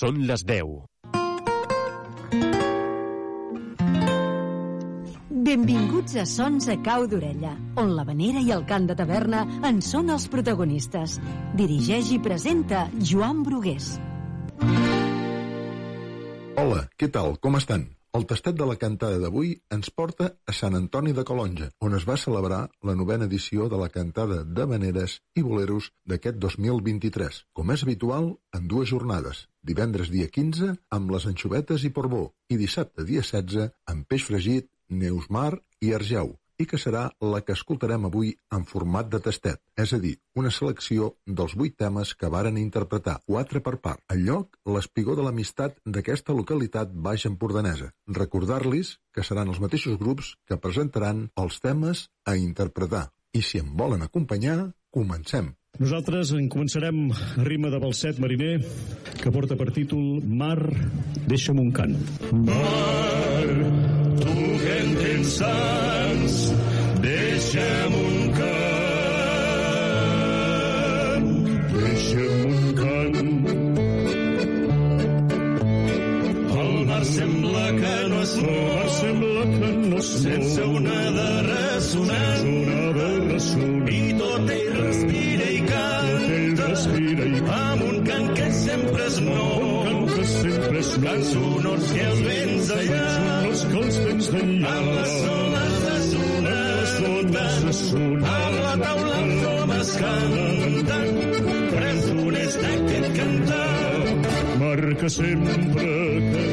Són les 10. Benvinguts a Sons a Cau d'Orella, on la vanera i el cant de taverna en són els protagonistes. Dirigeix i presenta Joan Brugués. Hola, què tal? Com estan? El tastet de la cantada d'avui ens porta a Sant Antoni de Calonja, on es va celebrar la novena edició de la cantada de veneres i boleros d'aquest 2023, com és habitual, en dues jornades. Divendres dia 15 amb les anxovetes i porbó i dissabte dia 16 amb peix fregit, neusmar i argeu, i que serà la que escoltarem avui en format de tastet, és a dir, una selecció dels vuit temes que varen interpretar, quatre per part. Al lloc, l'espigó de l'amistat d'aquesta localitat baix empordanesa. Recordar-los que seran els mateixos grups que presentaran els temes a interpretar. I si em volen acompanyar, comencem. Nosaltres en començarem a rima de Balset Mariner, que porta per títol Mar, deixa'm un cant. Mar, sants, deixa'm un cant. Deixa'm un cant. El mar sembla que no es mou, el mar sembla que no es mou, sense una de ressonant, sense una de ressonant, i tot ell respira i canta, respira i canta, amb un cant que sempre es mou, un cant que sempre mou, cants sonors que els vents d'allà, que amb la taula amb homes cantant, presoners d'aquest cantar, mar que sempre cantaràs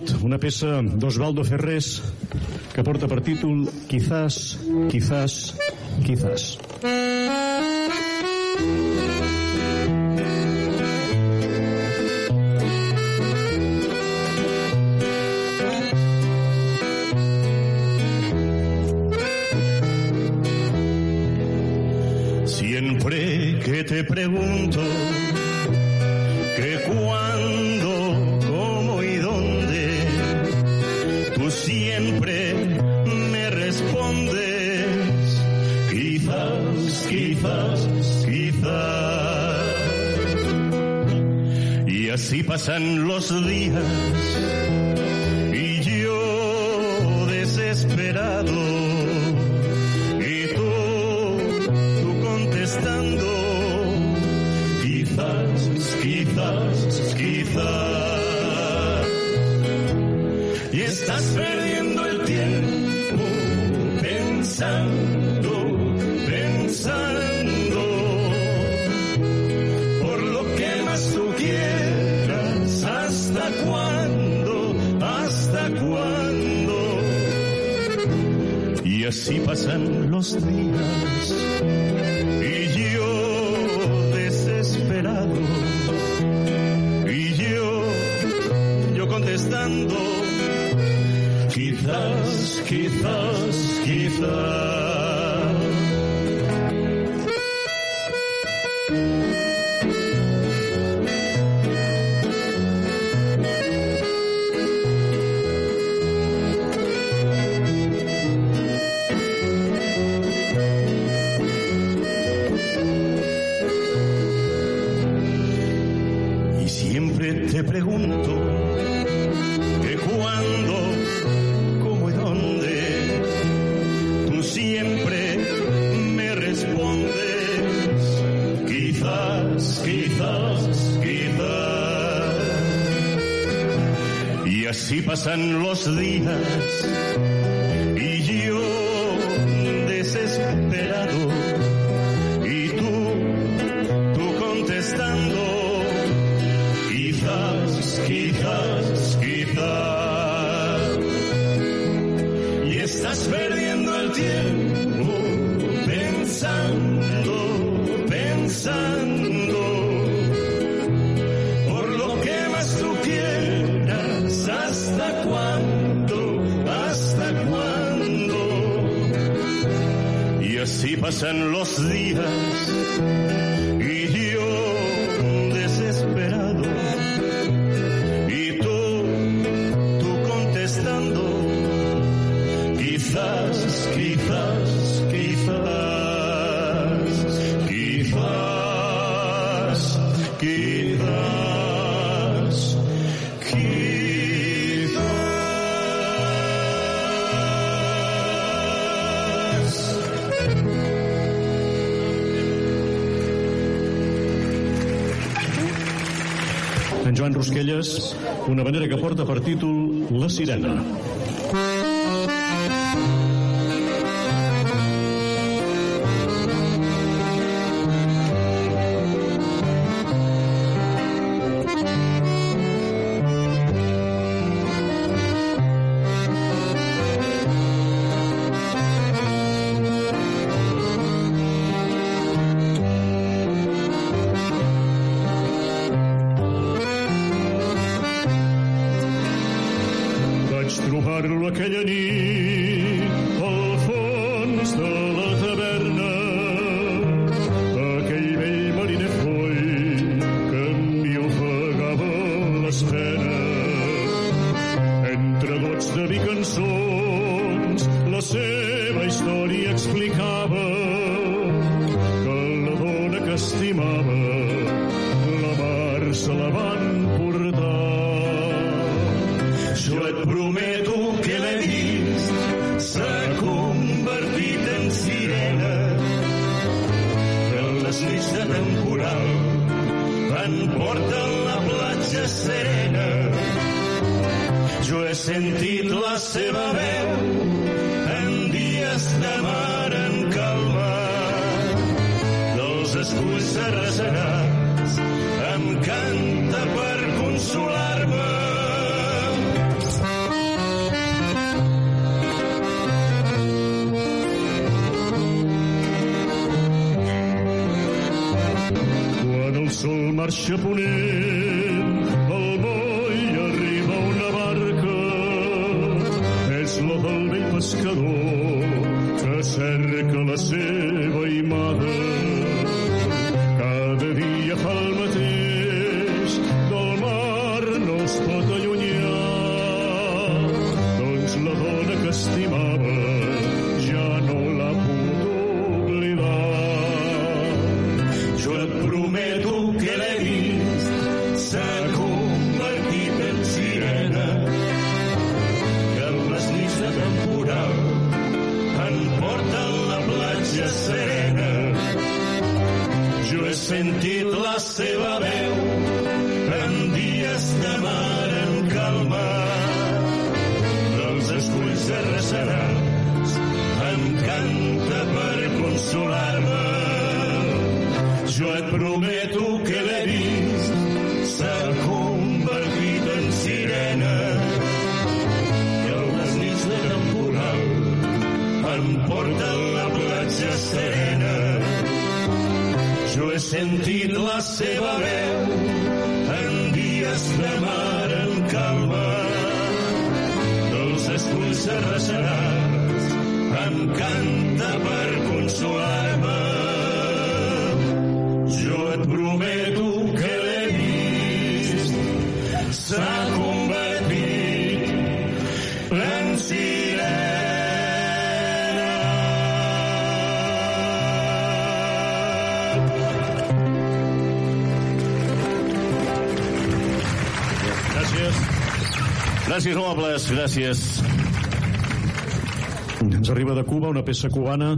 conegut, una peça d'Osvaldo Ferrés que porta per títol Quizás, quizás, quizás. pasan los días buenos días. pasan los días. Rosquelles, una manera que porta per títol La Sirena. Gràcies, amables, gràcies. Ens arriba de Cuba una peça cubana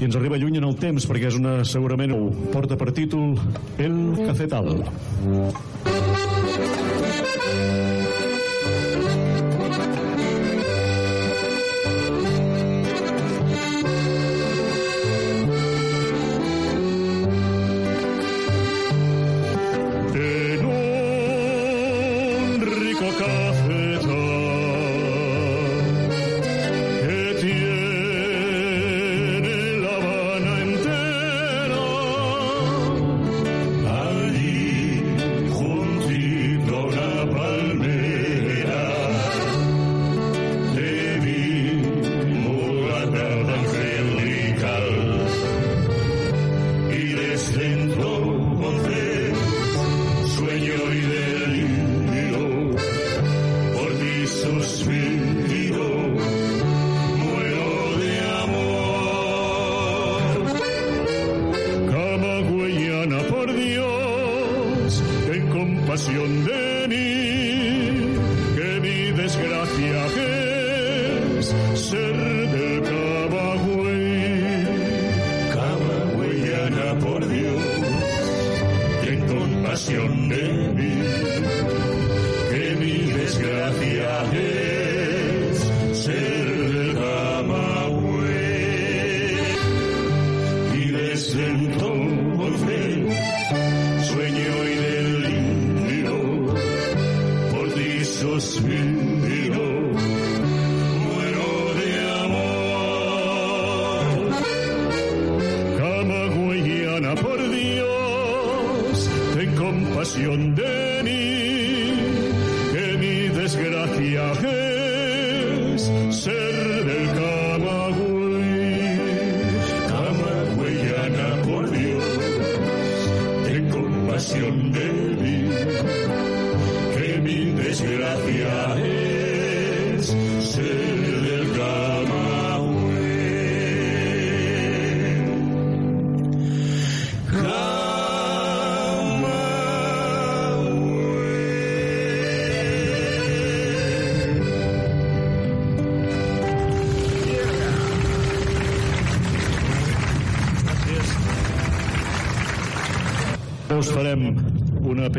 i ens arriba lluny en el temps perquè és una segurament porta per títol El Cafetal. Mm.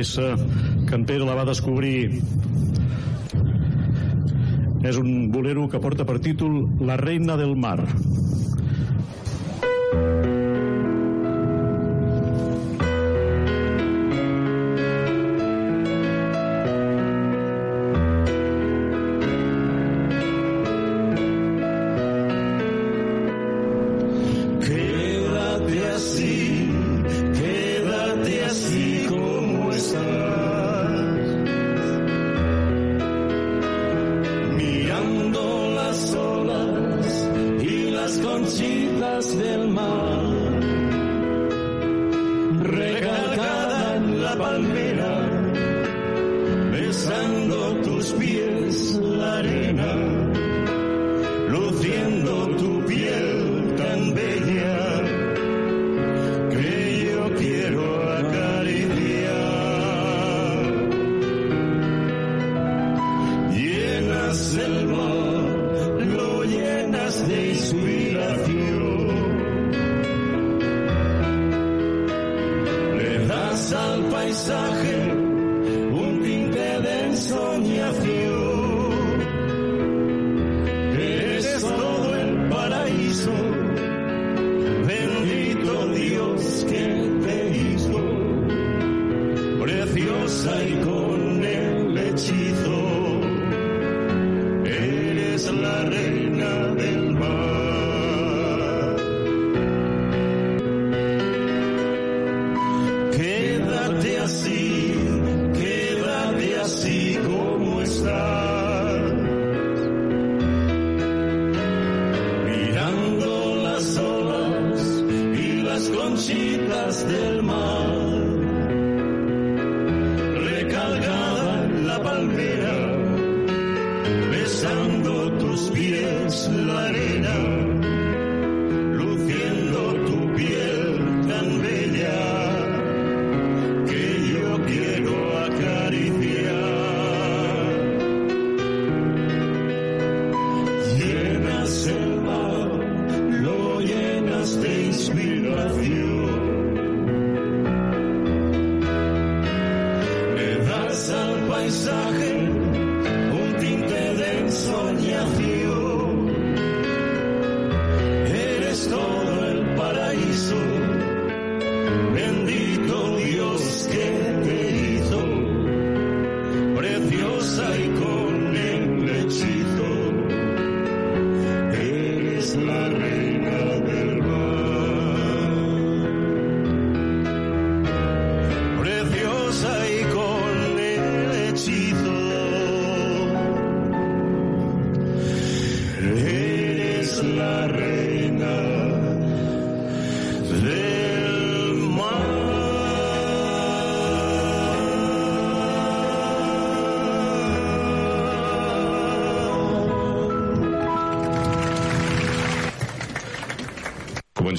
peça que en Pere la va descobrir és un bolero que porta per títol La reina del mar. spear.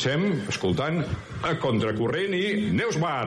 Comencem escoltant a Contracorrent i Neus Bar.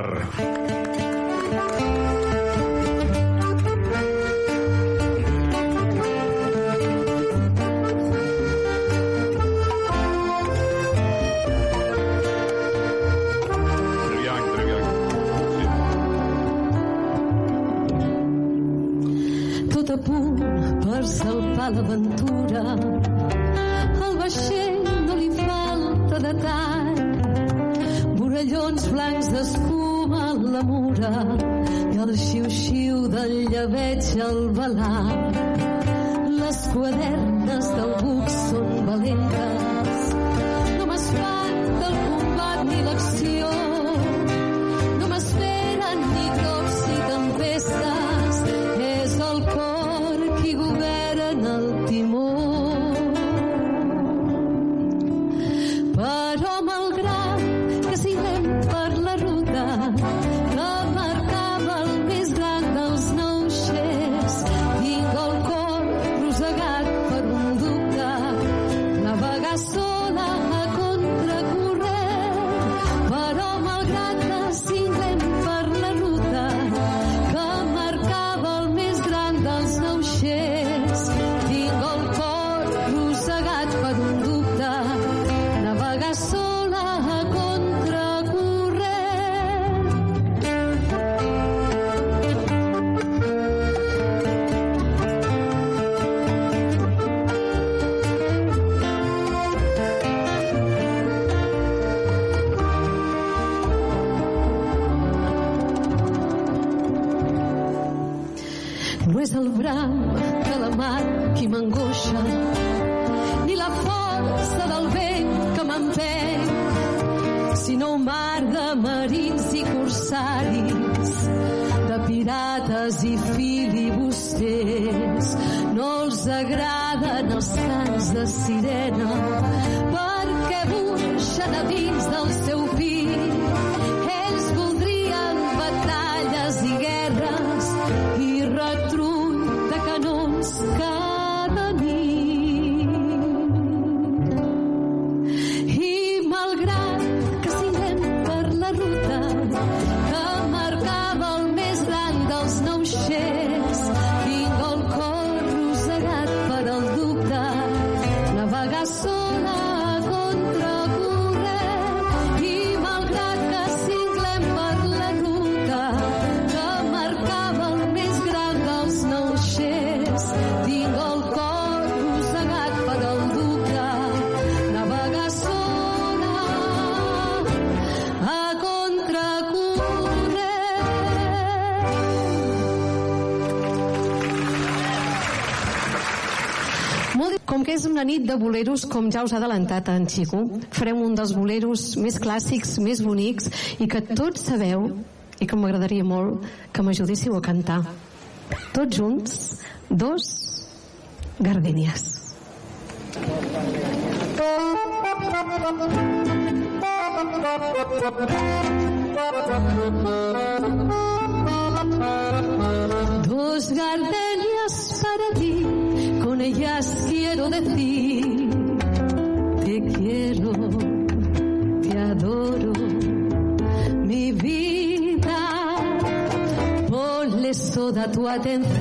de boleros, com ja us ha adelantat en Xico. Farem un dels boleros més clàssics, més bonics, i que tots sabeu, i que m'agradaria molt, que m'ajudéssiu a cantar. Tots junts, dos gardenies. Thank. atención.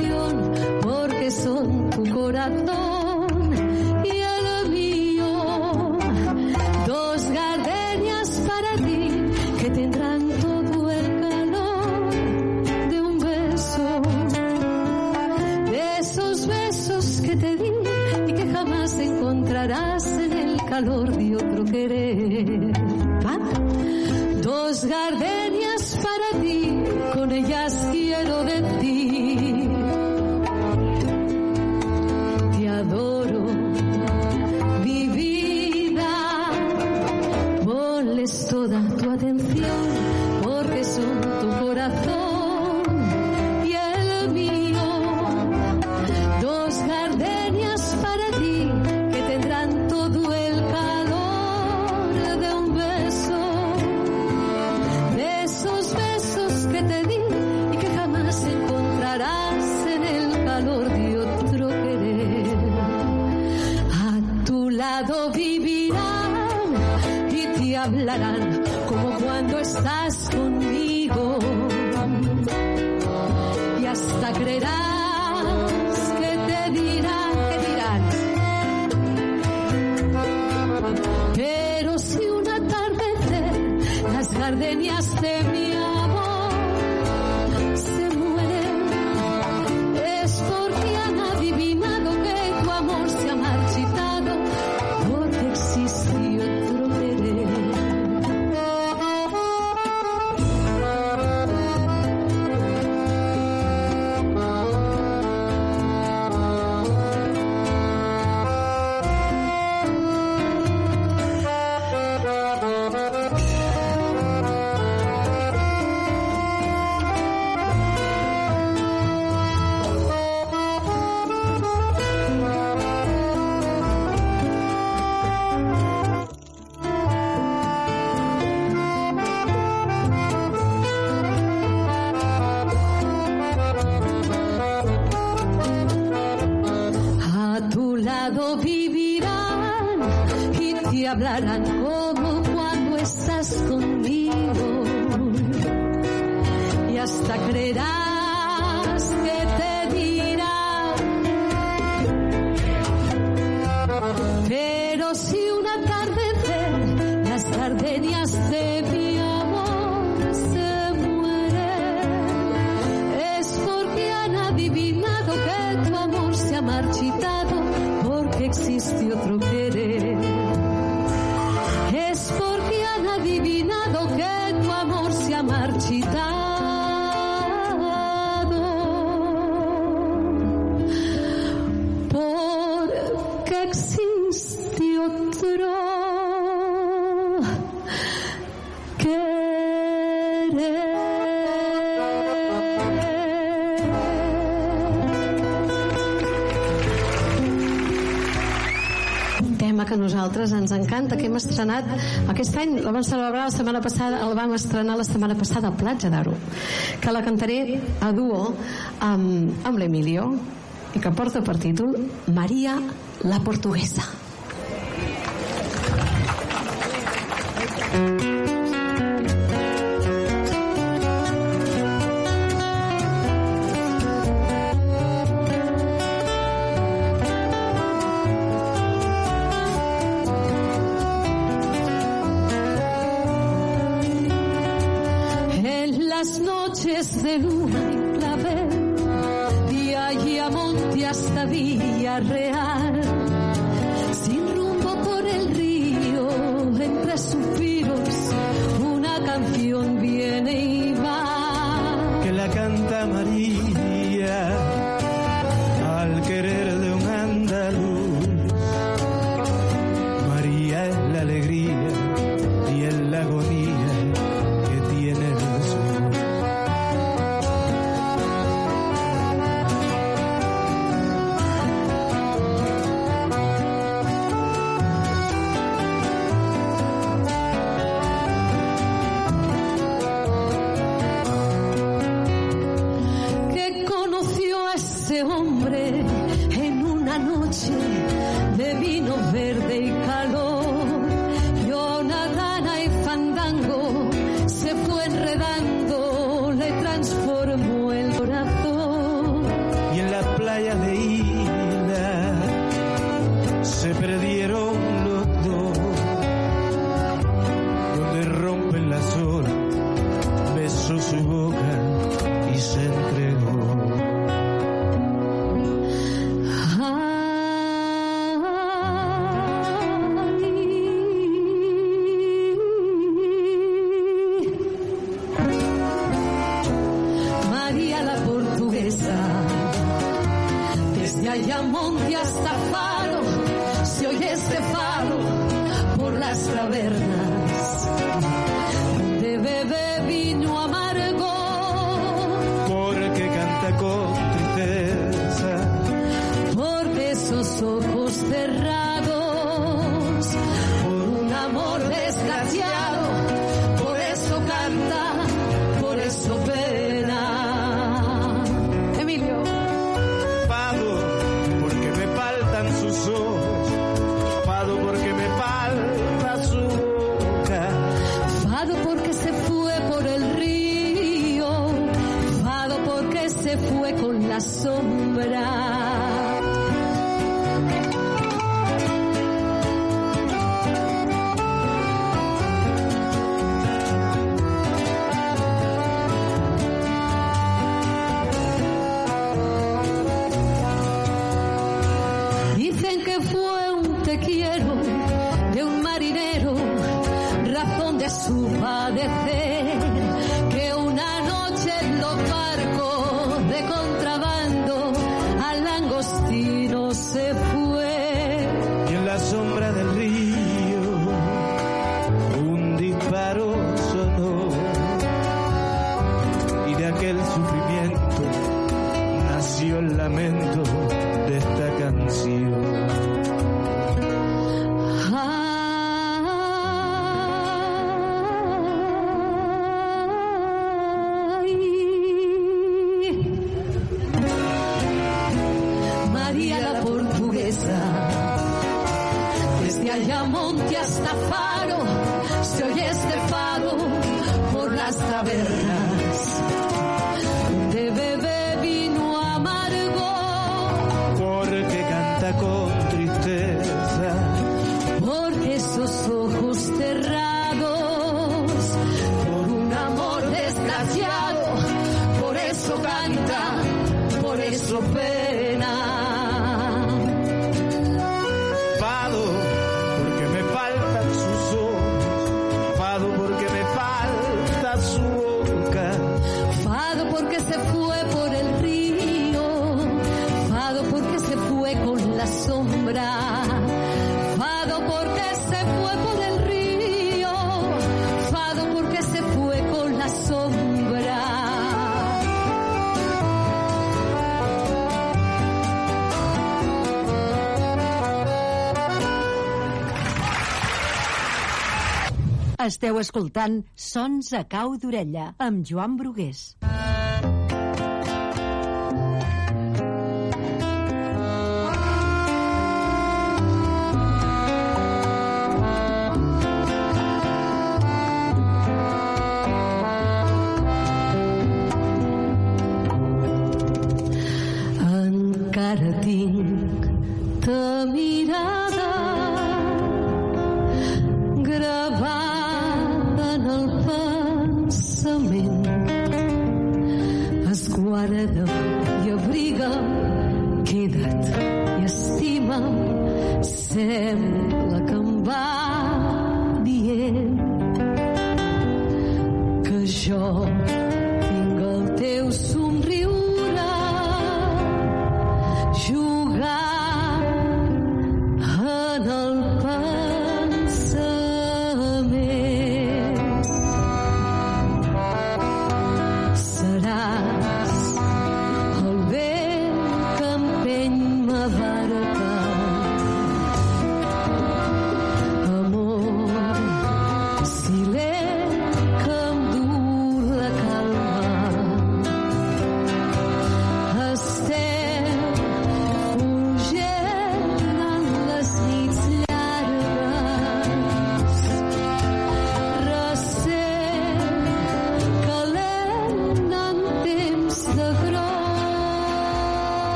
hablarán como cuando estás conmigo. Y hasta creerás que te dirán, que dirán. Pero si un atardecer las gardenias te Aquest any la vam celebrar la setmana passada, el vam estrenar la setmana passada a Platja d'Aro, que la cantaré a duo amb, amb l'Emilio i que porta per títol Maria la Portuguesa. passion. Esteu escoltant Sons a cau d'orella amb Joan Brugués. encara tinc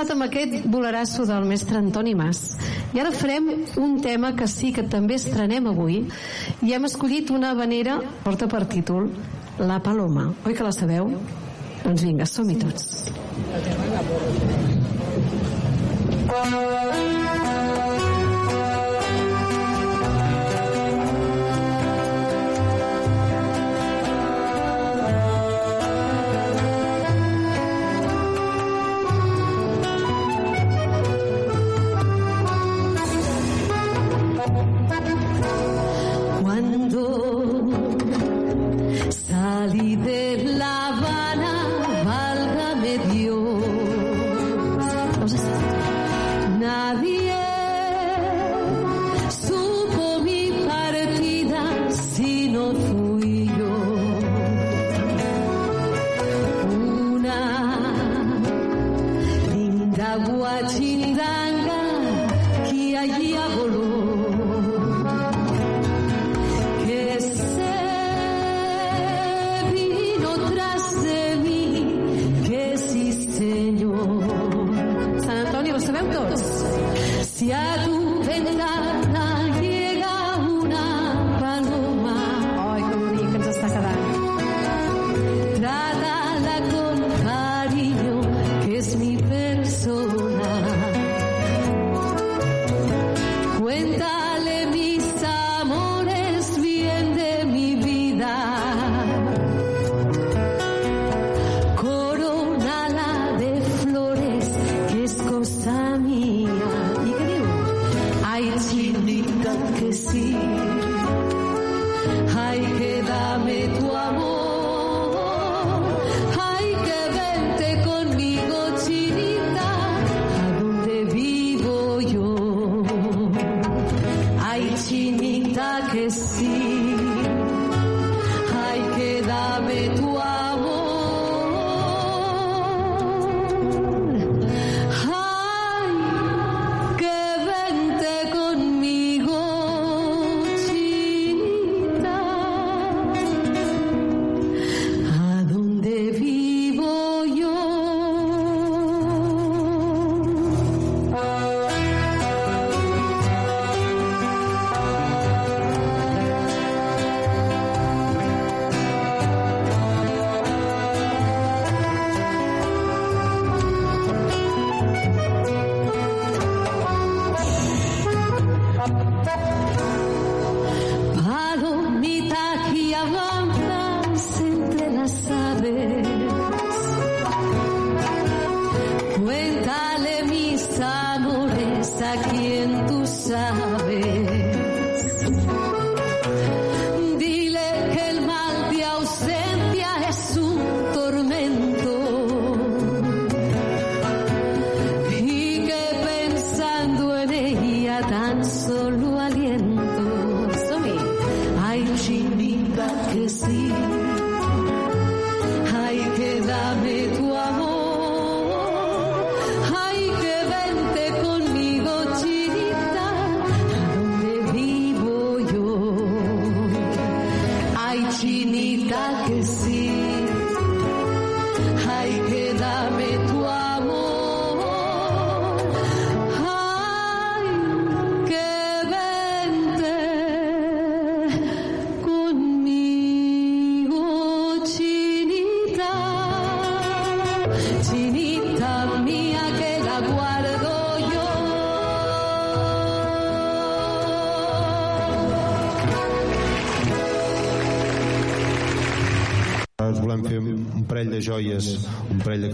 començat amb aquest Volerasso del mestre Antoni Mas. I ara farem un tema que sí que també estrenem avui i hem escollit una vanera porta per títol la Paloma. Oi que la sabeu? Doncs vinga, som-hi tots. Sí.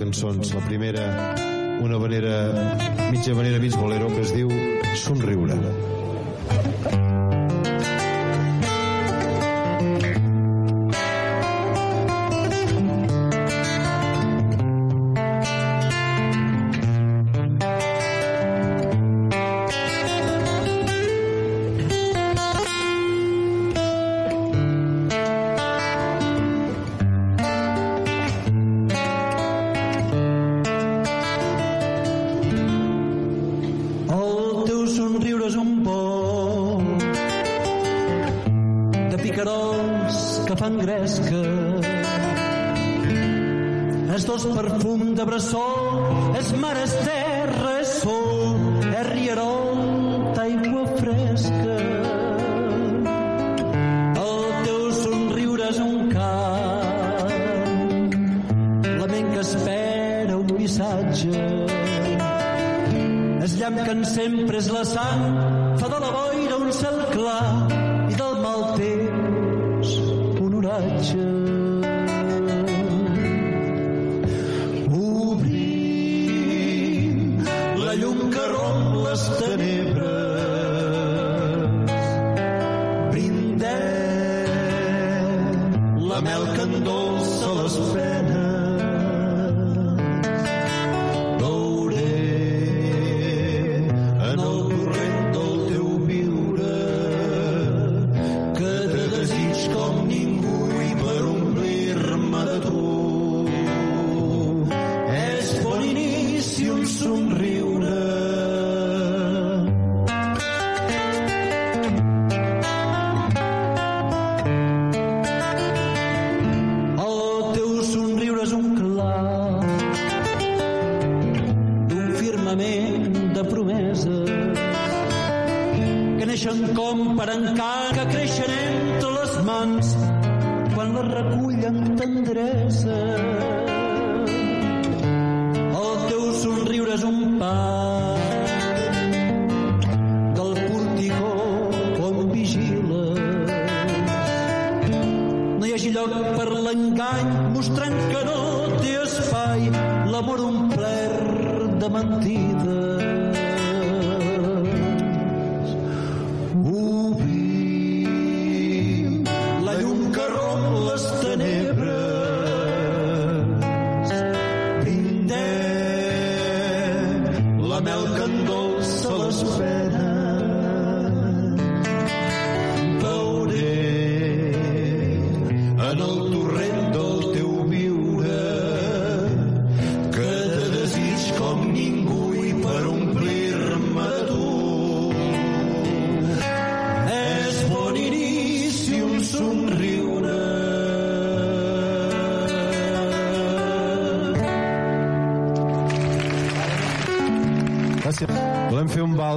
cançons. La primera, una manera, mitja manera, mig bolero, que es diu Somriure. Somriure.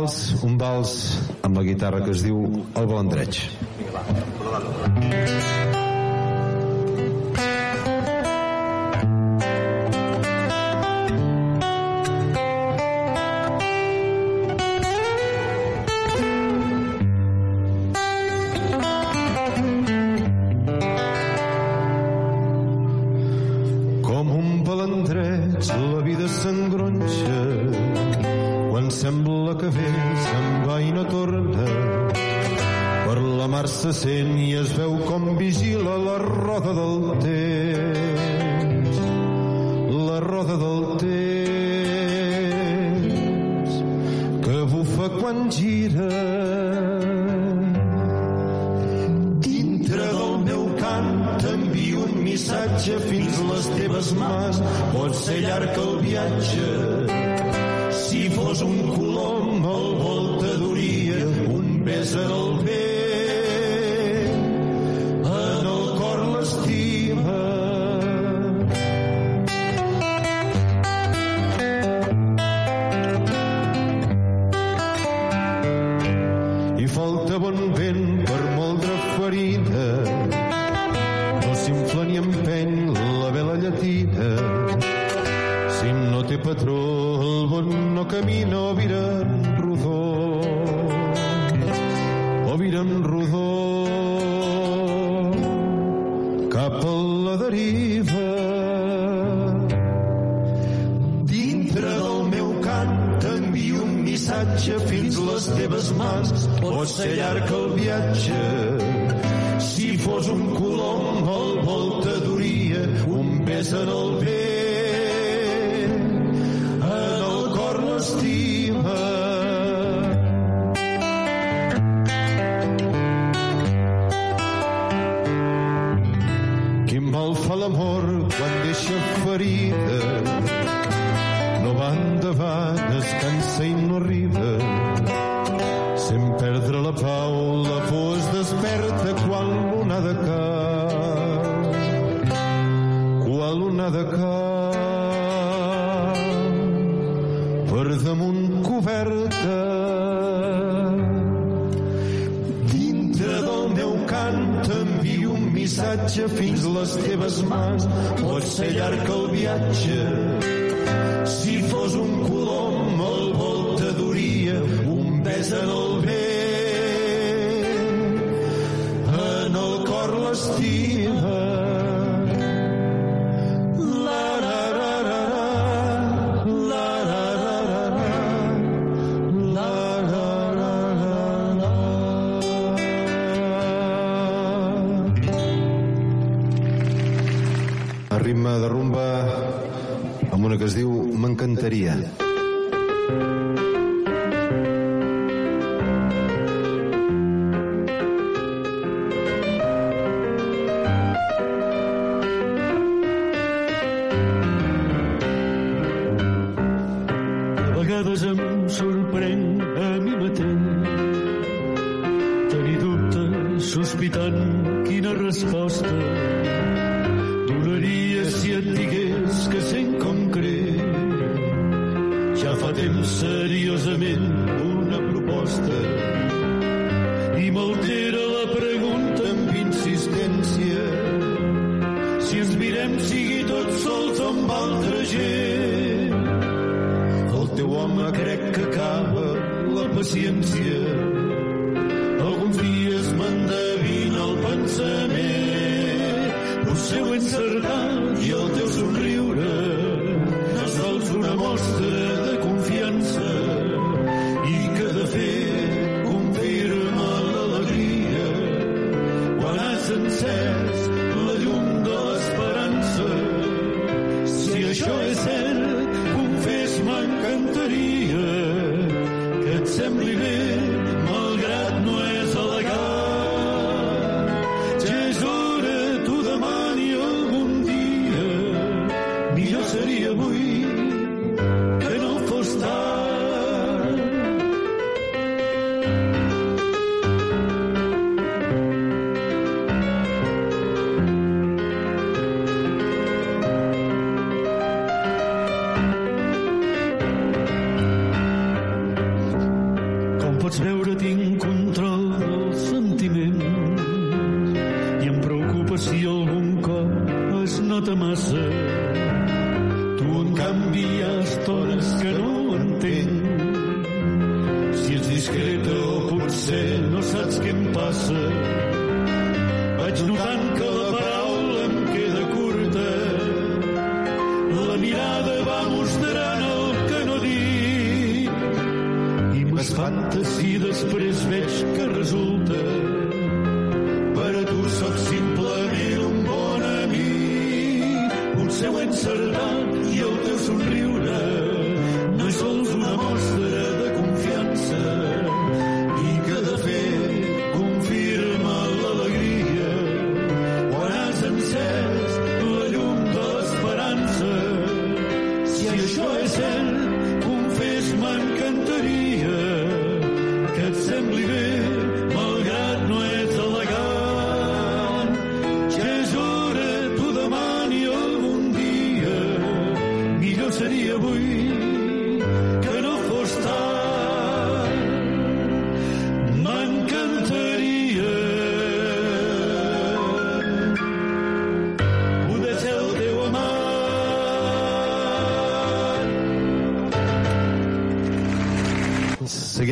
vals, un vals amb la guitarra que es diu El Balandreig. Vinga, va. vegades em sorprèn a mi mateix tenir dubte sospitant quina resposta donaria si et digués que sent com crec ja fa temps seriosament una proposta. I m'altera la pregunta amb insistència. Si ens mirem sigui tots sols amb altra gent. ciencia.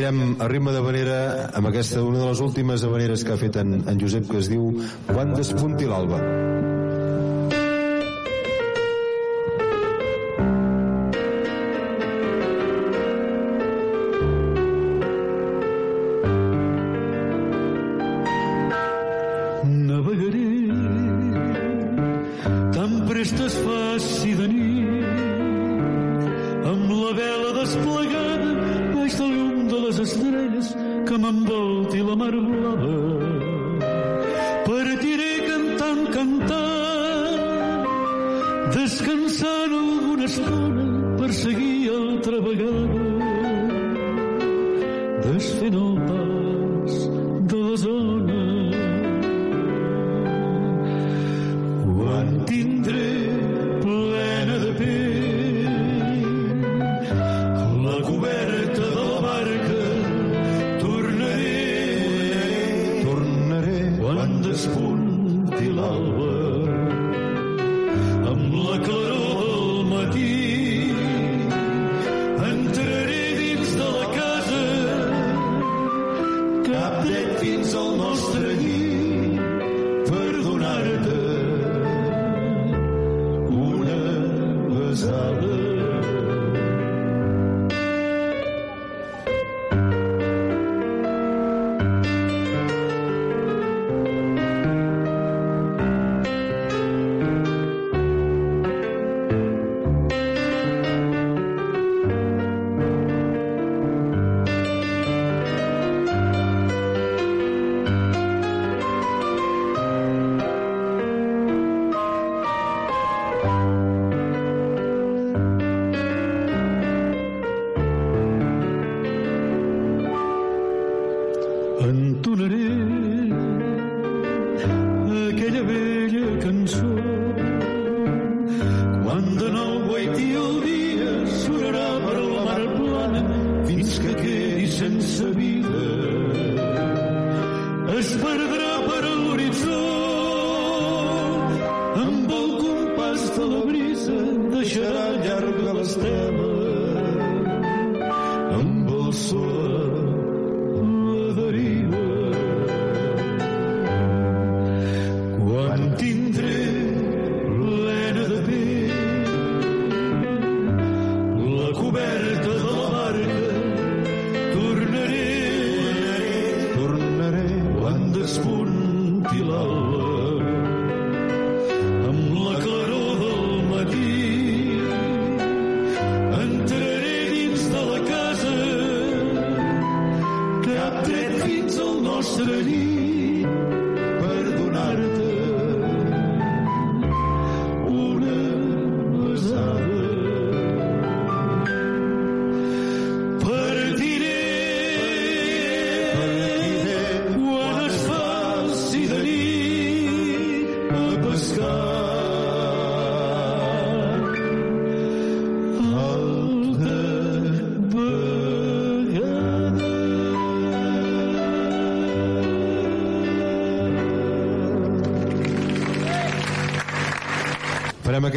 Anirem a ritme de manera, amb aquesta, una de les últimes avaneres que ha fet en, en Josep, que es diu Quan despunti l'alba. traballado desde Nopal.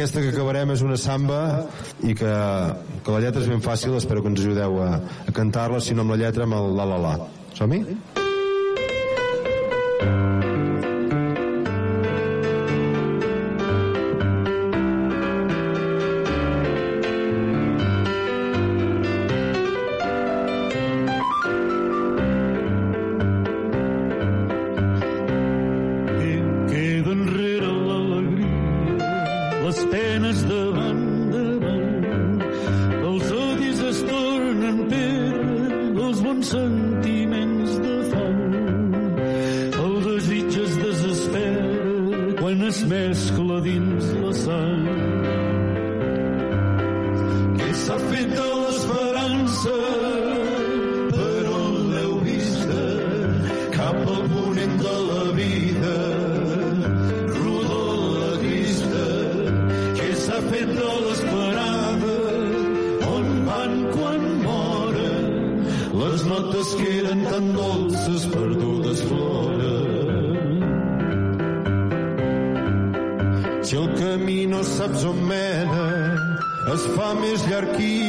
aquesta que acabarem és una samba i que, que la lletra és ben fàcil, espero que ens ajudeu a, a cantar-la, si no amb la lletra, amb el la la la. Som-hi? tan dolces perdudes flores. Si el camí no saps on mena, es fa més llarg i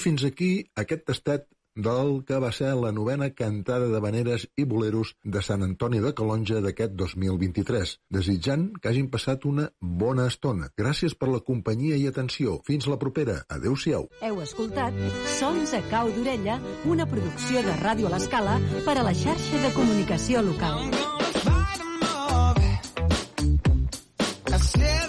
fins aquí aquest tastet del que va ser la novena cantada de veneres i boleros de Sant Antoni de Calonja d'aquest 2023, desitjant que hagin passat una bona estona. Gràcies per la companyia i atenció. Fins la propera. Adéu-siau. Heu escoltat Sons a cau d'orella, una producció de Ràdio a l'Escala per a la xarxa de comunicació local. I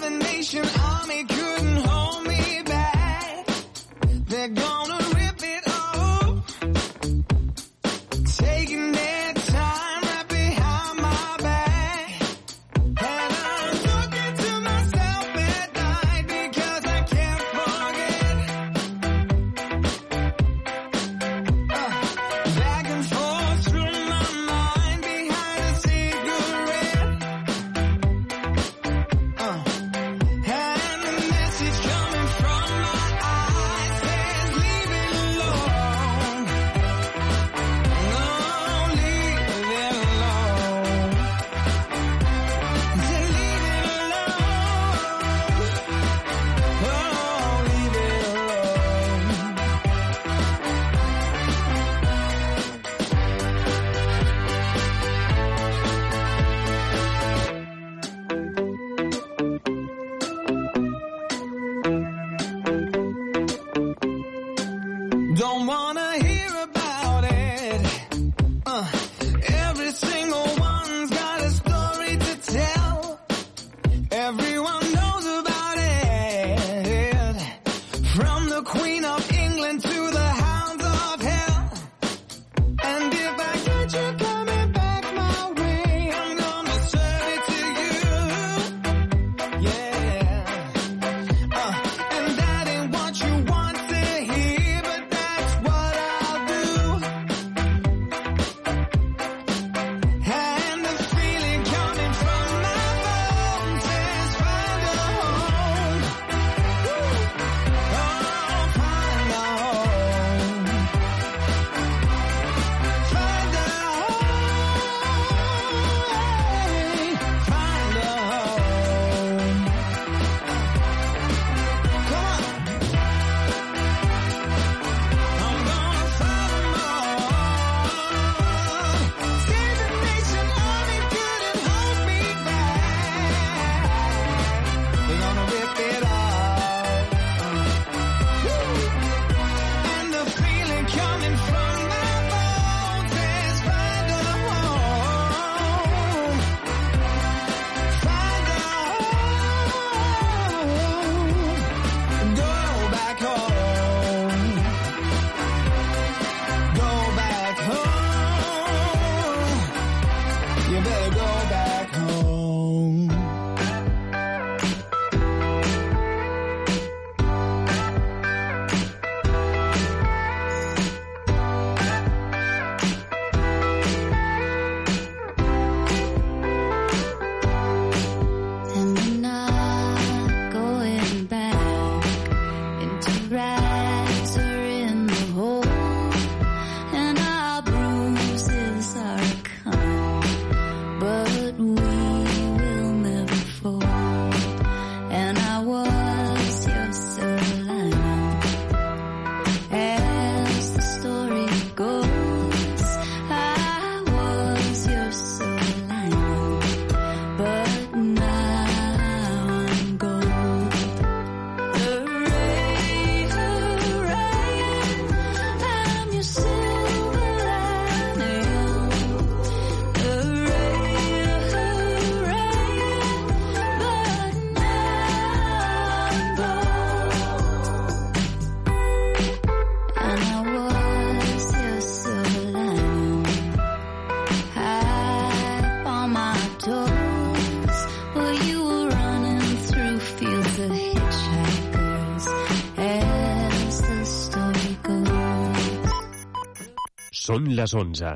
Són les 11.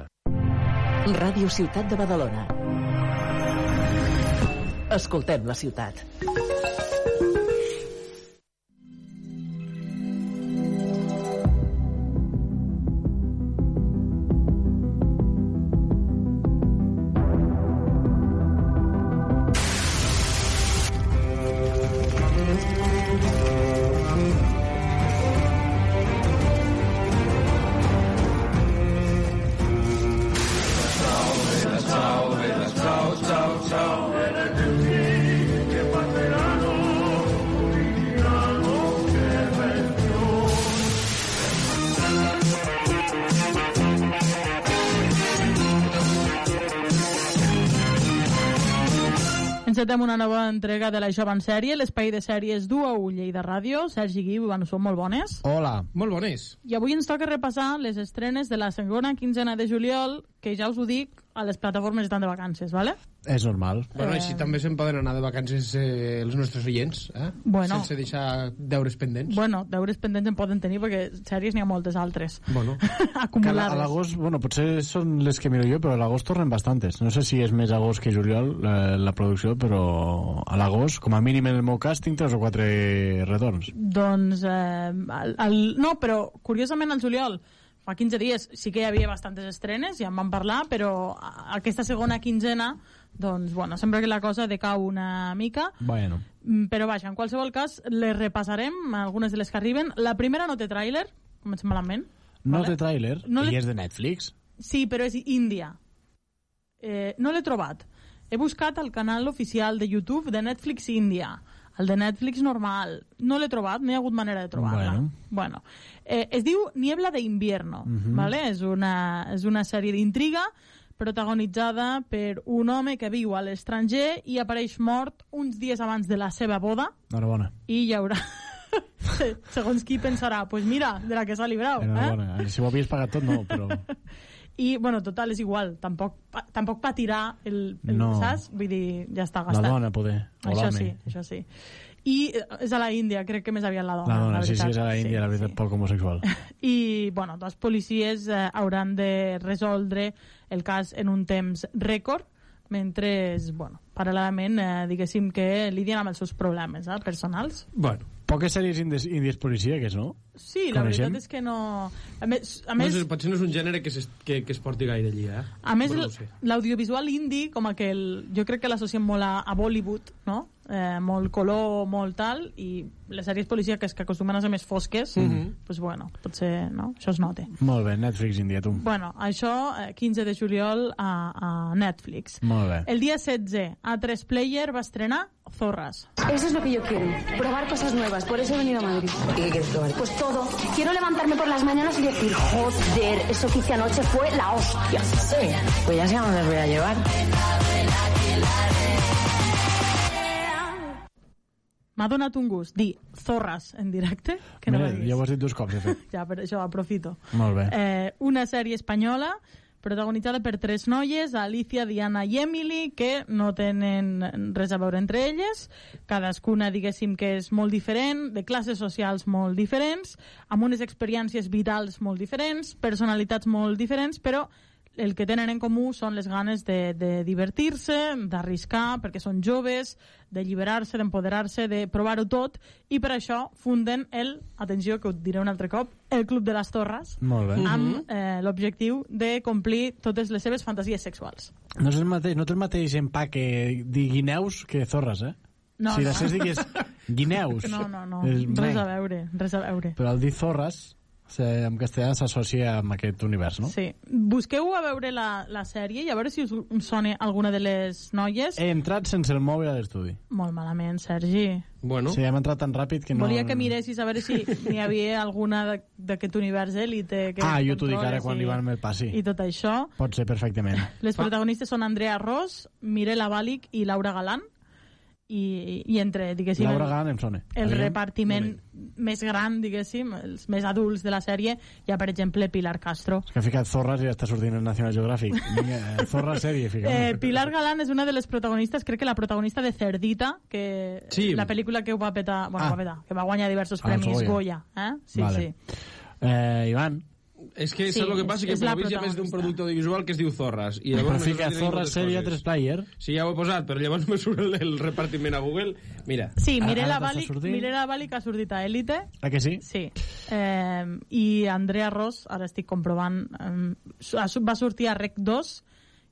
Ràdio Ciutat de Badalona. Escoltem la ciutat. Encetem una nova entrega de la Jove en sèrie, l'espai de sèries du a Ullei de Ràdio. Sergi Guiu, bueno, són molt bones. Hola. Molt bones. I avui ens toca repassar les estrenes de la segona quinzena de juliol, que ja us ho dic, a les plataformes estan de vacances, ¿vale? És normal. Bueno, Eh. així també se'n poden anar de vacances eh, els nostres oients, eh? Bueno. Sense deixar deures pendents. Bueno, deures pendents en poden tenir perquè sèries n'hi ha moltes altres. Bueno. Que a Acumulades. a l'agost, bueno, potser són les que miro jo, però a l'agost tornen bastantes. No sé si és més agost que juliol la, la producció, però a l'agost, com a mínim en el meu cas, tinc tres o quatre retorns. Doncs, eh, el, el, no, però curiosament al juliol, fa 15 dies, sí que hi havia bastantes estrenes, ja en vam parlar, però a- aquesta segona quinzena, doncs, bueno, sembla que la cosa decau una mica, Bueno. Mm, però vaja, en qualsevol cas, les repassarem, algunes de les que arriben. La primera no té tràiler, comencem malament. No Vale. té tràiler, No i és de Netflix. Sí, però és Índia. Eh, no l'he trobat. He buscat el canal oficial de YouTube de Netflix Índia. El de Netflix normal. No l'he trobat, no hi ha hagut manera de trobar-la. Bueno. bueno. Eh, es diu Niebla de invierno. Mhm. vale? és, una, és una sèrie d'intriga protagonitzada per un home que viu a l'estranger i apareix mort uns dies abans de la seva boda Enhorabona. i hi haurà... Segons qui pensarà, pues mira, de la que s'ha librat. Eh? Enhorabona. Si ho havies pagat tot, no, però... I, bueno, total, és igual. Tampoc, pa, tampoc patirà el, el No. saps? Vull dir, ja està La gastat. dona, poder. O Això sí, això sí. I eh, és a la Índia, crec que més aviat la dona. La dona, sí, sí, veritat. és a la Índia, la veritat, poc homosexual. I, bueno, dos policies eh, hauran de resoldre el cas en un temps rècord, mentre, bueno, paral·lelament, eh, diguéssim que lidien amb els seus problemes eh, personals. Bueno. Poques sèries índies, índies no? Sí, la Coneixem? veritat és que no... A més, a No més és, potser no és un gènere que, es, que, que es porti gaire allí, eh? A més, Però no sé. l'audiovisual indie, com a que el, jo crec que l'associem molt a, a Bollywood, no? Eh, molt color, molt tal, i les sèries policíaques que acostumen a ser més fosques, Mhm. pues bueno, potser, no? Això es nota. Molt bé, Netflix Índia, tu. Bueno, això, eh, 15 de juliol a, a Netflix. Molt bé. El dia 16, A3 Player va estrenar Zorras. Eso es lo que yo quiero, probar cosas nuevas, por eso he venido a Madrid. ¿Y qué quieres probar? Pues todo. Quiero levantarme por las mañanas y decir, joder, eso que hice anoche fue la hostia. Sí, pues ya sé a dónde os voy a llevar. M'ha donat un gust dir Zorras en directe, que no Mira, ja ho has dit dos cops, de fet. Ja, per això aprofito. Molt bé. Eh, una sèrie espanyola protagonitzada per tres noies, Alicia, Diana i Emily, que no tenen res a veure entre elles, cadascuna, diguéssim, que és molt diferent, de classes socials molt diferents, amb unes experiències vitals molt diferents, personalitats molt diferents, però el que tenen en comú són les ganes de, de divertir-se, d'arriscar, perquè són joves, d'alliberar-se, d'empoderar-se, de provar-ho tot, i per això funden el, atenció que ho diré un altre cop, el Club de les Torres, Molt bé. amb eh, l'objectiu de complir totes les seves fantasies sexuals. No és el mateix, no té el mateix empaque dir guineus que zorres, eh? No, si no. després digués guineus... No, no, no, és res a veure, res a veure. Però el dir zorres, en castellà s'associa amb aquest univers, no? Sí. Busqueu a veure la, la sèrie i a veure si us, sona alguna de les noies. He entrat sense el mòbil a l'estudi. Molt malament, Sergi. Bueno. Sí, hem entrat tan ràpid que no... Volia que miressis a veure si n'hi havia alguna de- d'aquest univers élite que Ah, jo t'ho dic ara quan i- li van el passi. i tot això. Pot ser perfectament. Les protagonistes són Andrea Ross, Mirela Balic i Laura Galán i, i entre, diguéssim, Laura el- Galán em sona. el Aviam. repartiment més gran, diguéssim, els més adults de la sèrie, hi ha, per exemple, Pilar Castro. És que ha ficat Zorras i ja està sortint el National Geographic. Vinga, eh, Zorras sèrie, fica. Eh, Pilar Galán és una de les protagonistes, crec que la protagonista de Cerdita, que Sí. la pel·lícula que ho va petar, bueno, Ah. va petar, que va guanyar diversos Ah, premis Goya. Goya. eh? Sí, Vale. sí. Eh, Ivan, És que Sí, saps el que passa? és- Que la la vist més d'un producte audiovisual que es diu Zorras. I Però llavors me fica surten Zorra moltes sèrie coses. 3 player. Sí, ja ho he posat, però llavors me surt el, el repartiment a Google. Mira. Sí, Mirela Bali? Mirela Bali que ha sortit a Élite. Ah, que sí? Sí. Eh, I Andrea Ross, ara estic comprovant, eh, va sortir a Rec 2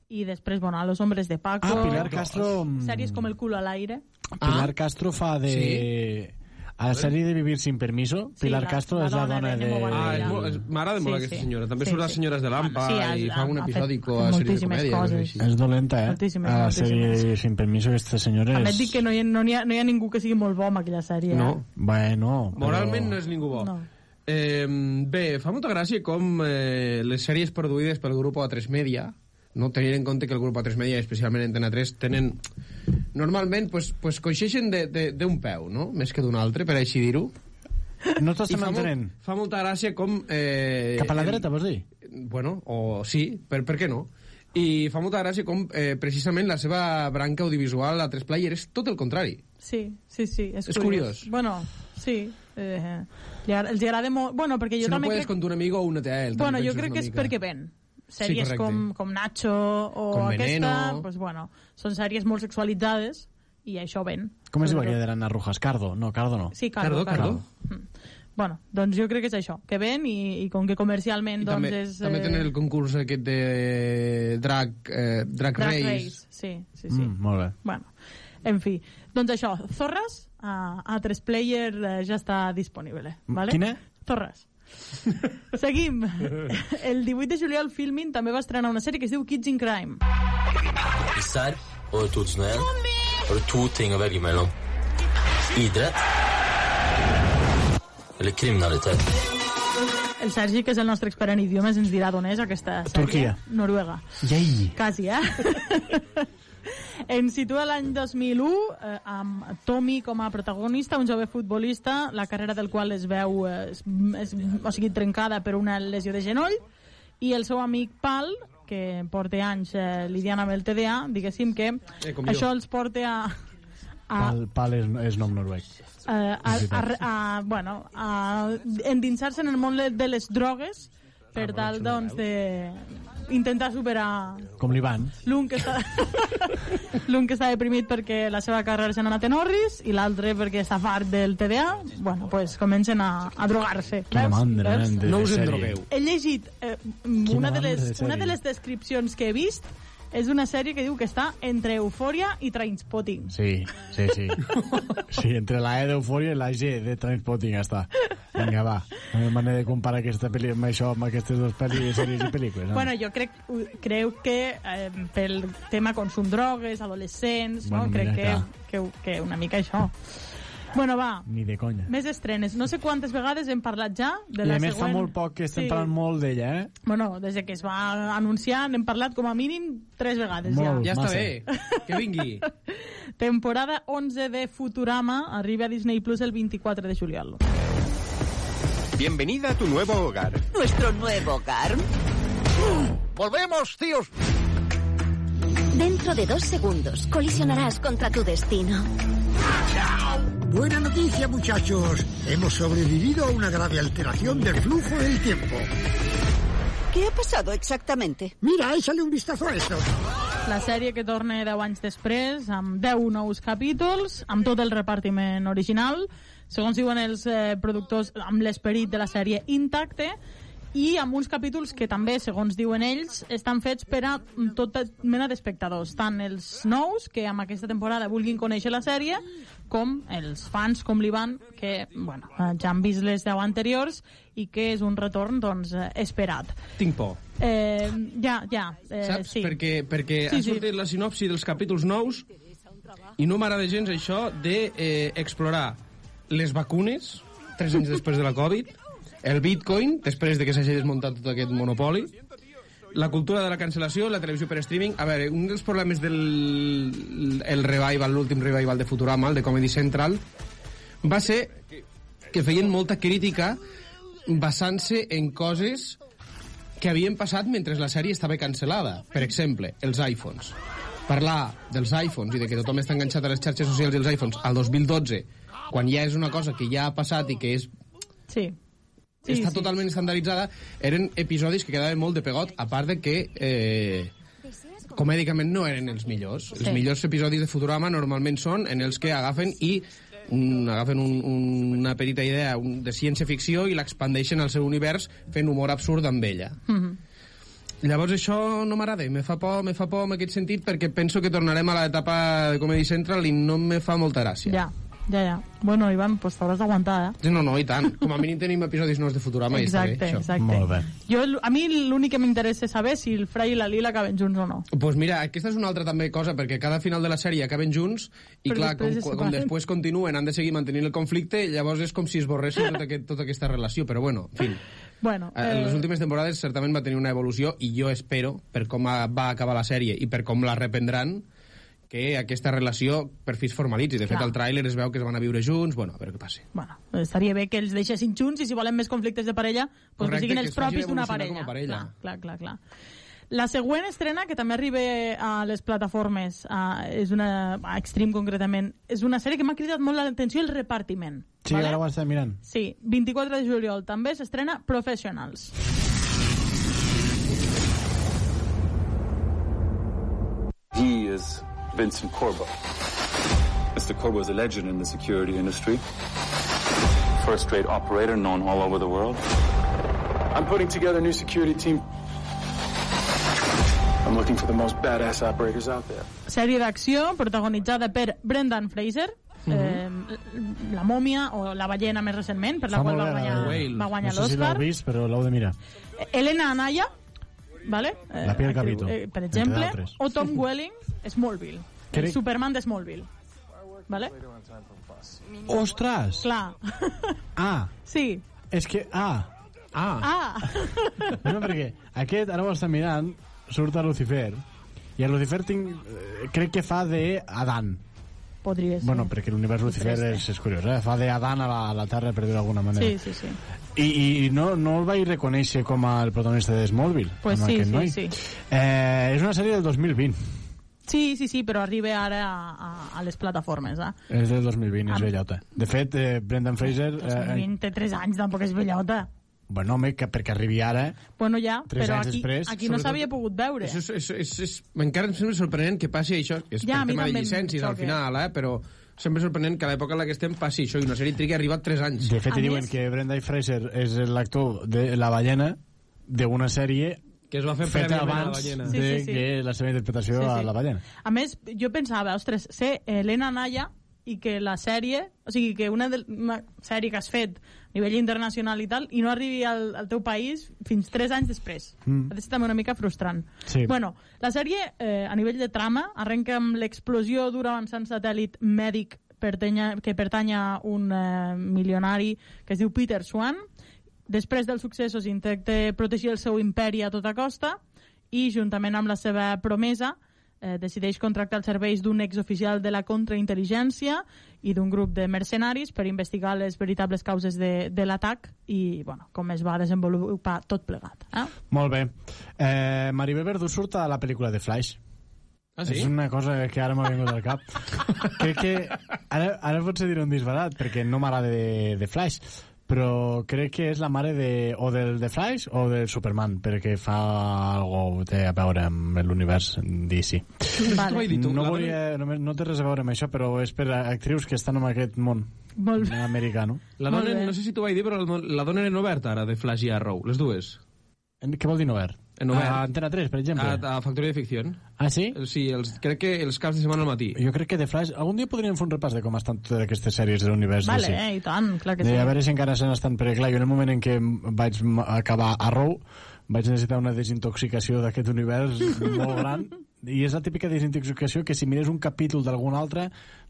i després, bueno, a Los Hombres de Paco. Ah, Pilar Castro, mm. Sèries com El culo al aire. Pilar Castro fa de... A la sèrie de Vivir sin permiso, Sí, Pilar la- Castro la és la dona de. Ah, és és- m'agrada molt Sí, aquesta sí. senyora. També Sí, surt sí. Senyores de l'Ampa Sí, ha- i fa un episòdico a sèrie de comèdia. coses. És dolenta, eh? Moltíssimes, a la sèrie de Vivir sin permiso, aquesta senyora També et és... dic que no hi, ha, no, hi ha, no hi ha ningú que sigui molt bo amb aquella sèrie. eh? No. Bueno, però... Moralment no és ningú bo. No. Eh, bé, fa molta gràcia com eh, les sèries produïdes pel grup A3 Media, no tenint en compte que el grup A3 Media, especialment Antena 3, tenen... Normalment, pues, pues coixeixen de- de- d'un peu, no? Més que d'un altre, per així dir-ho. No I t'estem fa, molt- fa molta gràcia com... Eh, Cap a la dreta, vols dir? Bueno, o sí, per, per què no? I fa molta gràcia com eh, precisament la seva branca audiovisual a 3Player és tot el contrari. Sí, sí, sí. És, És curiós. Bueno, sí. Eh, els agrada molt... Bueno, perquè jo si no també puedes crec... con tu amigo o únete a él. Bueno, jo crec que és mica. perquè ven. Sí, Sèries correcte. com, com Nacho o Com aquesta, Veneno. pues bueno, són sèries molt sexualitzades i això ven. Com es diu aquella de l'Anna Rojas? Cardo? No, Cardo no. Sí, Cardo, Cardo, Cardo. Mm. Bueno, doncs jo crec que és això, que ven i, i com que comercialment I doncs també, és... també tenen el concurs aquest de drag, eh, drag, Drag Race. Race. Sí, sí, sí. Mm, molt bé. Bueno, en fi. Doncs això, Zorras, a, a 3Player eh, ja està disponible. Vale? Quina? Zorras. Seguim. El 18 de juliol Filmin també va estrenar una sèrie que es diu Kids in Crime. I Serb år 2001 har du to ting å velge mellom. Idrett eller kriminalitet. El Sergi, que és el nostre expert en idiomes, ens dirà d'on és aquesta sèrie. Turquia. Noruega. Yei. Quasi, eh? Ens situa l'any 2001 eh, amb Tommy com a protagonista, un jove futbolista, la carrera del qual es veu eh, es, es, o sigui, trencada per una lesió de genoll, i el seu amic Pal, que porta anys eh, lidiant amb el TDA, diguéssim que Eh, això els porta a, a, Pal, pal és, és nom noruec. eh, a, a, a, bueno, a endinsar-se en el món de les drogues per tal, doncs, de intentar superar Com l'Ivan. l'un que està l'un que està deprimit perquè la seva carrera s'ha anat en orris i l'altre perquè està fart del TDA bueno, pues comencen a, a drogar-se Quina mandra, de, No us en sèrie. drogueu. he llegit eh, una, de les, una de les descripcions que he vist és una sèrie que diu que està entre Eufòria i Trainspotting Sí, sí, sí. Sí, entre la E d'Eufòria i la G de Transpotting està. Vinga, va. No hi manera de comparar aquesta pel·li amb això, amb aquestes dues pel·lis, sèries i pel·lícules. No? Bueno, jo crec, creu que eh, pel tema consum drogues, adolescents, Bueno, no? crec mira, que, clar. que, que una mica això. Bueno, va, Ni de conya. més estrenes. No sé quantes vegades hem parlat ja de I la a més fa següent... molt poc que estem parlant molt d'ella, eh? Bueno, des de que es va anunciar n'hem parlat com a mínim tres vegades Molt. ja. Ja està Massa. bé, que vingui. Temporada 11 de Futurama arriba a Disney Plus el 24 de juliol. Bienvenida a tu nuevo hogar. ¿Nuestro nuevo hogar? ¡Volvemos, tíos! Dentro de dos segundos colisionarás contra tu destino. Buena noticia, muchachos. Hemos sobrevivido a una grave alteración del flujo del tiempo. ¿Qué ha pasado exactamente? Mira, échale un vistazo a esto. La sèrie que torna 10 anys després, amb 10 nous capítols, amb tot el repartiment original, segons diuen els eh, productors, amb l'esperit de la sèrie intacte, i amb uns capítols que també, segons diuen ells, estan fets per a tota mena d'espectadors, tant els nous, que amb aquesta temporada vulguin conèixer la sèrie, com els fans com l'Ivan, que bueno, eh, ja han vist les 10 anteriors i que és un retorn doncs, eh, esperat. Tinc por. Eh, ja, ja. Eh, Saps? sí. Perquè, perquè Sí, ha sí. sortit la sinopsi dels capítols nous i no m'agrada gens això de eh, explorar les vacunes tres anys després de la Covid, el bitcoin, després de que s'hagi desmuntat tot aquest monopoli, la cultura de la cancel·lació, la televisió per streaming... A veure, un dels problemes del el revival, l'últim revival de Futurama, el de Comedy Central, va ser que feien molta crítica basant-se en coses que havien passat mentre la sèrie estava cancel·lada. Per exemple, els iPhones. Parlar dels iPhones i de que tothom està enganxat a les xarxes socials dels iPhones al 2012, quan ja és una cosa que ja ha passat i que és Sí. Sí, està sí. totalment estandarditzada, eren episodis que quedaven molt de pegot, a part de que eh, comèdicament no eren els millors. Els Sí. millors episodis de Futurama normalment són en els que agafen i un, agafen un, un, una petita idea un, de ciència-ficció i l'expandeixen al seu univers fent humor absurd amb ella. Mhm. Llavors això no m'agrada, me fa por, me fa por en aquest sentit perquè penso que tornarem a l'etapa de Comedy Central i no me fa molta gràcia. Ja, ja, ja. Bueno, Ivan, pues t'hauràs d'aguantar, eh? No, no, i tant. Com a mínim tenim episodis nous de Futurama i està Exacte, bé, això. exacte. Molt bé. Jo, a mi l'únic que m'interessa és saber si el Fray i la Lila acaben junts o no. pues mira, aquesta és una altra també cosa, perquè cada final de la sèrie acaben junts i Però clar, com, després es com separen. després continuen, han de seguir mantenint el conflicte, llavors és com si esborressin tota, aquest, tota aquesta relació, però bueno, en fi. Bueno, Eh... En les últimes temporades certament va tenir una evolució i jo espero, per com a- va acabar la sèrie i per com la reprendran, que aquesta relació per fi es formalitzi. De fet, Clar. al tràiler es veu que es van a viure junts, bueno, a veure què passa. Bueno, estaria bé que els deixessin junts i si volen més conflictes de parella, pues Correcte, que siguin que els facin propis d'una parella. com a parella. Clar, clar, clar, clar. La següent estrena, que també arriba a les plataformes, a, és una, a Extreme concretament, és una sèrie que m'ha cridat molt l'atenció el repartiment. Sí, vale? ara ho estem mirant. Sí, 24 de juliol també s'estrena Professionals. He is Vincent Corbo. Mr. Corbo is a legend in the security industry. First-rate operator known all over the world. I'm putting together a new security team. I'm looking for the most badass operators out there. Sèrie d'acció protagonitzada per Brendan Fraser, eh, la mòmia o la ballena més recentment, per la Fa qual va guanyar, la- va guanyar no sé si l'heu vist, però l'heu de mirar. Elena Anaya, vale? Eh, La Capito, eh, per exemple, o Tom Welling, Smallville, el Crec- Superman de Smallville. Vale? Ostres! Clar. Ah, Sí. és que... Ah, ah. Ah. No, perquè aquest, ara ho està mirant, surt a Lucifer, i a Lucifer tinc, eh, crec que fa de Adán. Podria ser. Bueno, perquè l'univers Lucifer és, és curiós, eh? Fa de Adán a la, a la Terra, per dir-ho d'alguna manera. Sí, sí, sí. I, i no, no el vaig reconèixer com a el protagonista de Smallville, Pues sí, aquest sí, noi. sí. Eh, és una sèrie del 2020. Sí, sí, sí, però arriba ara a, a, a les plataformes, eh? És del 2020, és Amb- vellota. De fet, eh, Brendan Fraser... Eh, 23 anys tampoc és bellota. Bueno, home, que perquè arribi ara... Bueno, ja, Tres però anys aquí, després, aquí no s'havia pogut veure. Això és, és, és, és, Encara em sembla sorprenent que passi això, que és Ja, a per tema de llicències al final, eh? però sempre sorprenent que a l'època en la que estem passi això i una sèrie trigui ha arribat 3 anys. De fet, diuen que Brendan Fraser és l'actor de La ballena d'una sèrie que es va fer feta a abans ballena. de Sí, sí, sí. que la seva interpretació Sí, a sí. La ballena. A més, jo pensava, ostres, ser Helena Naya i que la sèrie, o sigui, que una, de, una sèrie que has fet a nivell internacional i tal, i no arribi al, al teu país fins 3 anys després. Mm. Ha de ser també una mica frustrant. Sí. Bueno, la sèrie, eh, a nivell de trama, arrenca amb l'explosió d'un avançant satèl·lit mèdic pertanya, que pertany a un eh, milionari que es diu Peter Swan. Després dels successos intenta protegir el seu imperi a tota costa i, juntament amb la seva promesa, eh, decideix contractar els serveis d'un exoficial de la contraintel·ligència i d'un grup de mercenaris per investigar les veritables causes de, de l'atac i, bueno, com es va desenvolupar tot plegat. Eh? Molt bé. Eh, Maribel Verdú surt a la pel·lícula de Flash. Ah, sí? És una cosa que ara m'ha vingut al cap. crec que... Ara, ara potser diré un disbarat, perquè no m'agrada de, de Flash, però crec que és la mare de, o del de Flash o del Superman, perquè fa algo té a veure amb l'univers DC. Vale. dit No, la volia, no, no té res a veure amb això, però és per actrius que estan en aquest món Molt americano. La Molt dona, bé. no sé si t'ho vaig dir, però la, la dona era oberta ara, de Flash i Arrow, les dues. En- Què vol dir no obert? En obert. A Antena 3, per exemple. A, a Factoria de Ficció. Ah, sí? Sí, els, crec que els caps de setmana al matí. Jo crec que de Flash... Algun dia podríem fer un repàs de com estan totes aquestes sèries de l'univers Vale, DC. eh, i tant, clar que de sí. a veure si encara se n'estan... Perquè, clar, jo en el moment en què vaig acabar Arrow vaig necessitar una desintoxicació d'aquest univers molt gran i és la típica desintoxicació que si mires un capítol d'algun altre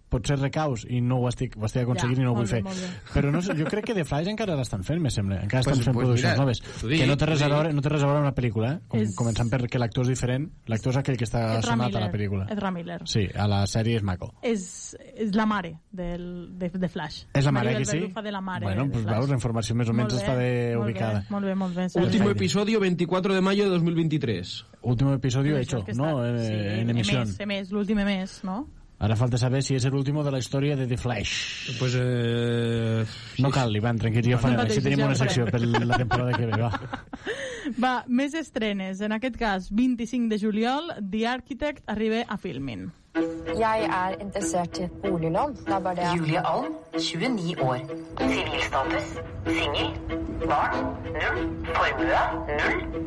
potser recaus i no ho estic, ho estic aconseguint Ja, i no ho vull bé, fer. Però no, jo crec que The Flash encara l'estan fent, me sembla. Encara estan Pues- fent pues produccions mira, noves. dic, que no té res a veure, no té res a veure amb la pel·lícula, eh? Com, És- Començant perquè l'actor és diferent. L'actor és aquell que està Ezra sonat a Miller, la pel·lícula. Ezra Miller. Sí, a la sèrie és maco. És, és la mare del, de, de Flash. És la mare, Maribel que sí? Fa de la mare bueno, de pues veus, la informació més o menys està molt ubicada. Bé, molt bé, molt bé. Último episodio, 24 de mayo de 2023. Último episodio hecho, ¿no? Eh, sí, en emisión. Emès, emès, l'últim mes, no? Ara falta saber si és l'último de la història de The Flash. Pues, eh... No cal, Ivan, tranquil, jo faré. No Així tenim una secció per farem. la temporada que ve, va. Va, més estrenes. En aquest cas, 25 de juliol, The Architect arriba a Filmin. Jeg er interessert i et boliglån. Det er bare det Julie Alm, 29 år. Sivilstatus, singel. Barn, null. Formue, null.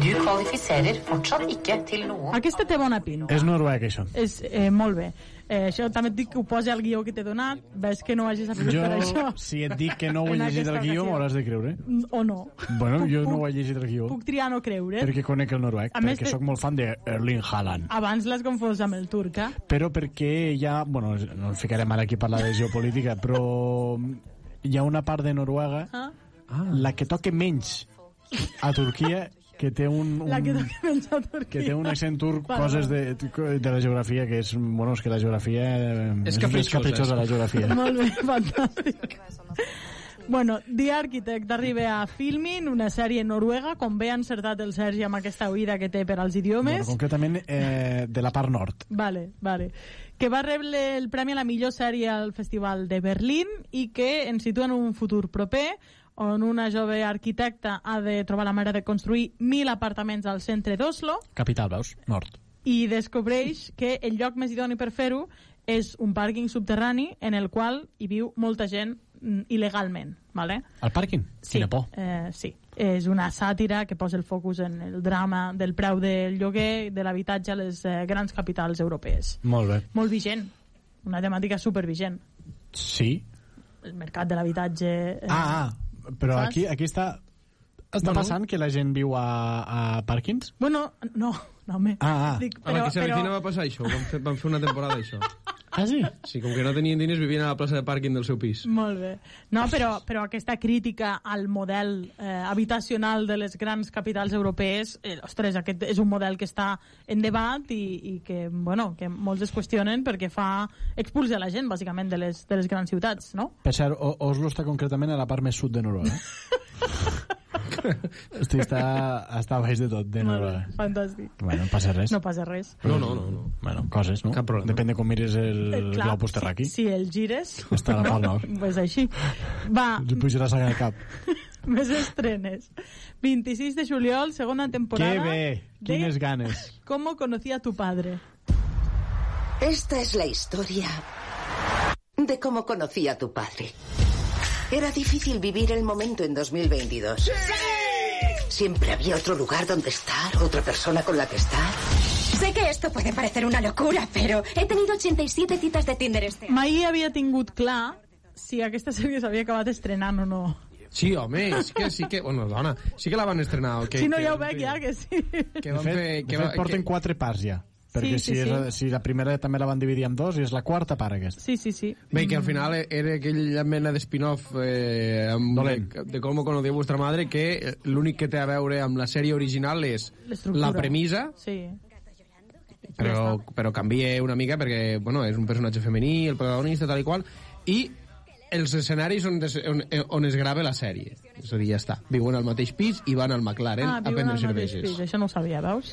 Du kvalifiserer fortsatt ikke til noe. Aquesta té bona pinta. És noruec, això. És eh, molt bé. Eh, això també et dic que ho posi al guió que t'he donat. Ves que no hagis après Jo, per això. si et dic que no ho he llegit el aquesta guió, m'hauràs de creure. O no. Bueno, jo Puc- no ho he llegit el guió. Puc triar no creure. Perquè conec el noruec, A perquè de- sóc molt fan de Erling Haaland. Abans l'has confós amb el turc, eh? Però perquè ha... Bueno, no ens ficarem ara aquí a parlar de geopolítica, però hi ha una part de Noruega, Ah. la que toca menys a Turquia, que té un... un La que toca menys a Turquia. que té un accent turc, Vale, coses de, de la geografia, que és... Bueno, és que la geografia... eh, És és capritxosa, capritxosa, la geografia. Molt bé, fantàstic. Bueno, The Architect arriba a Filmin, una sèrie noruega, com bé ha encertat el Sergi amb aquesta oïda que té per als idiomes. Bueno, concretament eh, de la part nord. Vale, vale. Que va rebre el premi a la millor sèrie al Festival de Berlín i que ens situa en un futur proper on una jove arquitecta ha de trobar la manera de construir mil apartaments al centre d'Oslo Capital, veus? Nord. i descobreix que el lloc més idoni per fer-ho és un pàrquing subterrani en el qual hi viu molta gent mm, il·legalment. Vale? Al pàrquing? Sí, Quina por. eh, sí. És una sàtira que posa el focus en el drama del preu del lloguer de l'habitatge a les eh, grans capitals europees. Molt bé. Molt vigent. Una temàtica supervigent. Sí. El mercat de l'habitatge... Eh, Ah, ah, però saps? aquí, aquí està... Està Bueno. passant que la gent viu a, a pàrquings? Bueno, no, no, home. Ah, ah. Dic, A la que s'avecina va passar això. Vam fer, vam fer una temporada d'això. Ah, sí? Sí, com que no tenien diners, vivien a la plaça de pàrquing del seu pis. Molt bé. No, però, però aquesta crítica al model eh, habitacional de les grans capitals europees, eh, ostres, aquest és un model que està en debat i, i que, bueno, que molts es qüestionen perquè fa expulsa la gent, bàsicament, de les, de les grans ciutats, no? Per cert, Oslo està concretament a la part més sud de Noruega. Hosti, està, està baix de tot, de Noruega. Fantàstic. Bueno, no passa res. No passa res. No, no, no. no. Bueno, coses, no? Cap problema. Depèn de com mires el Eh, clar, globus terraqui. Si, si el gires... Està a la part nord. Pues així. Va, Li puja la saga al cap. més estrenes. 26 de juliol, segona temporada. Que bé! de Quines ganes. ¿Cómo conocí a tu padre? Esta es la historia de cómo conocí a tu padre. Era difícil vivir el momento en 2022. Siempre había otro lugar donde estar, otra persona con la que estar. Sé que esto puede parecer una locura, pero he tenido 87 citas de Tinder este año. Mai havia tingut clar si aquesta sèrie s'havia acabat estrenant o no. Sí, home, sí que, sí que... Bueno, dona, sí que la van estrenar. Que, si no, que ja ho veig, ja, que sí. Que De fet, fer... de Que, fet va- porten que, quatre parts ja. Perquè Sí, si, sí, és, sí. si la primera també la van dividir en dos i és la quarta part aquesta. Sí, sí, sí. Bé, que al final era aquella mena de spin-off eh, amb, Dolent. de, de Com conocí vuestra madre que eh, l'únic que té a veure amb la sèrie original és la premissa, Sí. però, però canvia una mica perquè bueno, és un personatge femení, el protagonista, tal i qual, i els escenaris on, des, on, on es grava la sèrie. És a dir, ja està. Viuen al mateix pis i van al McLaren ah, a prendre cerveses. pis. Això no ho sabia, veus?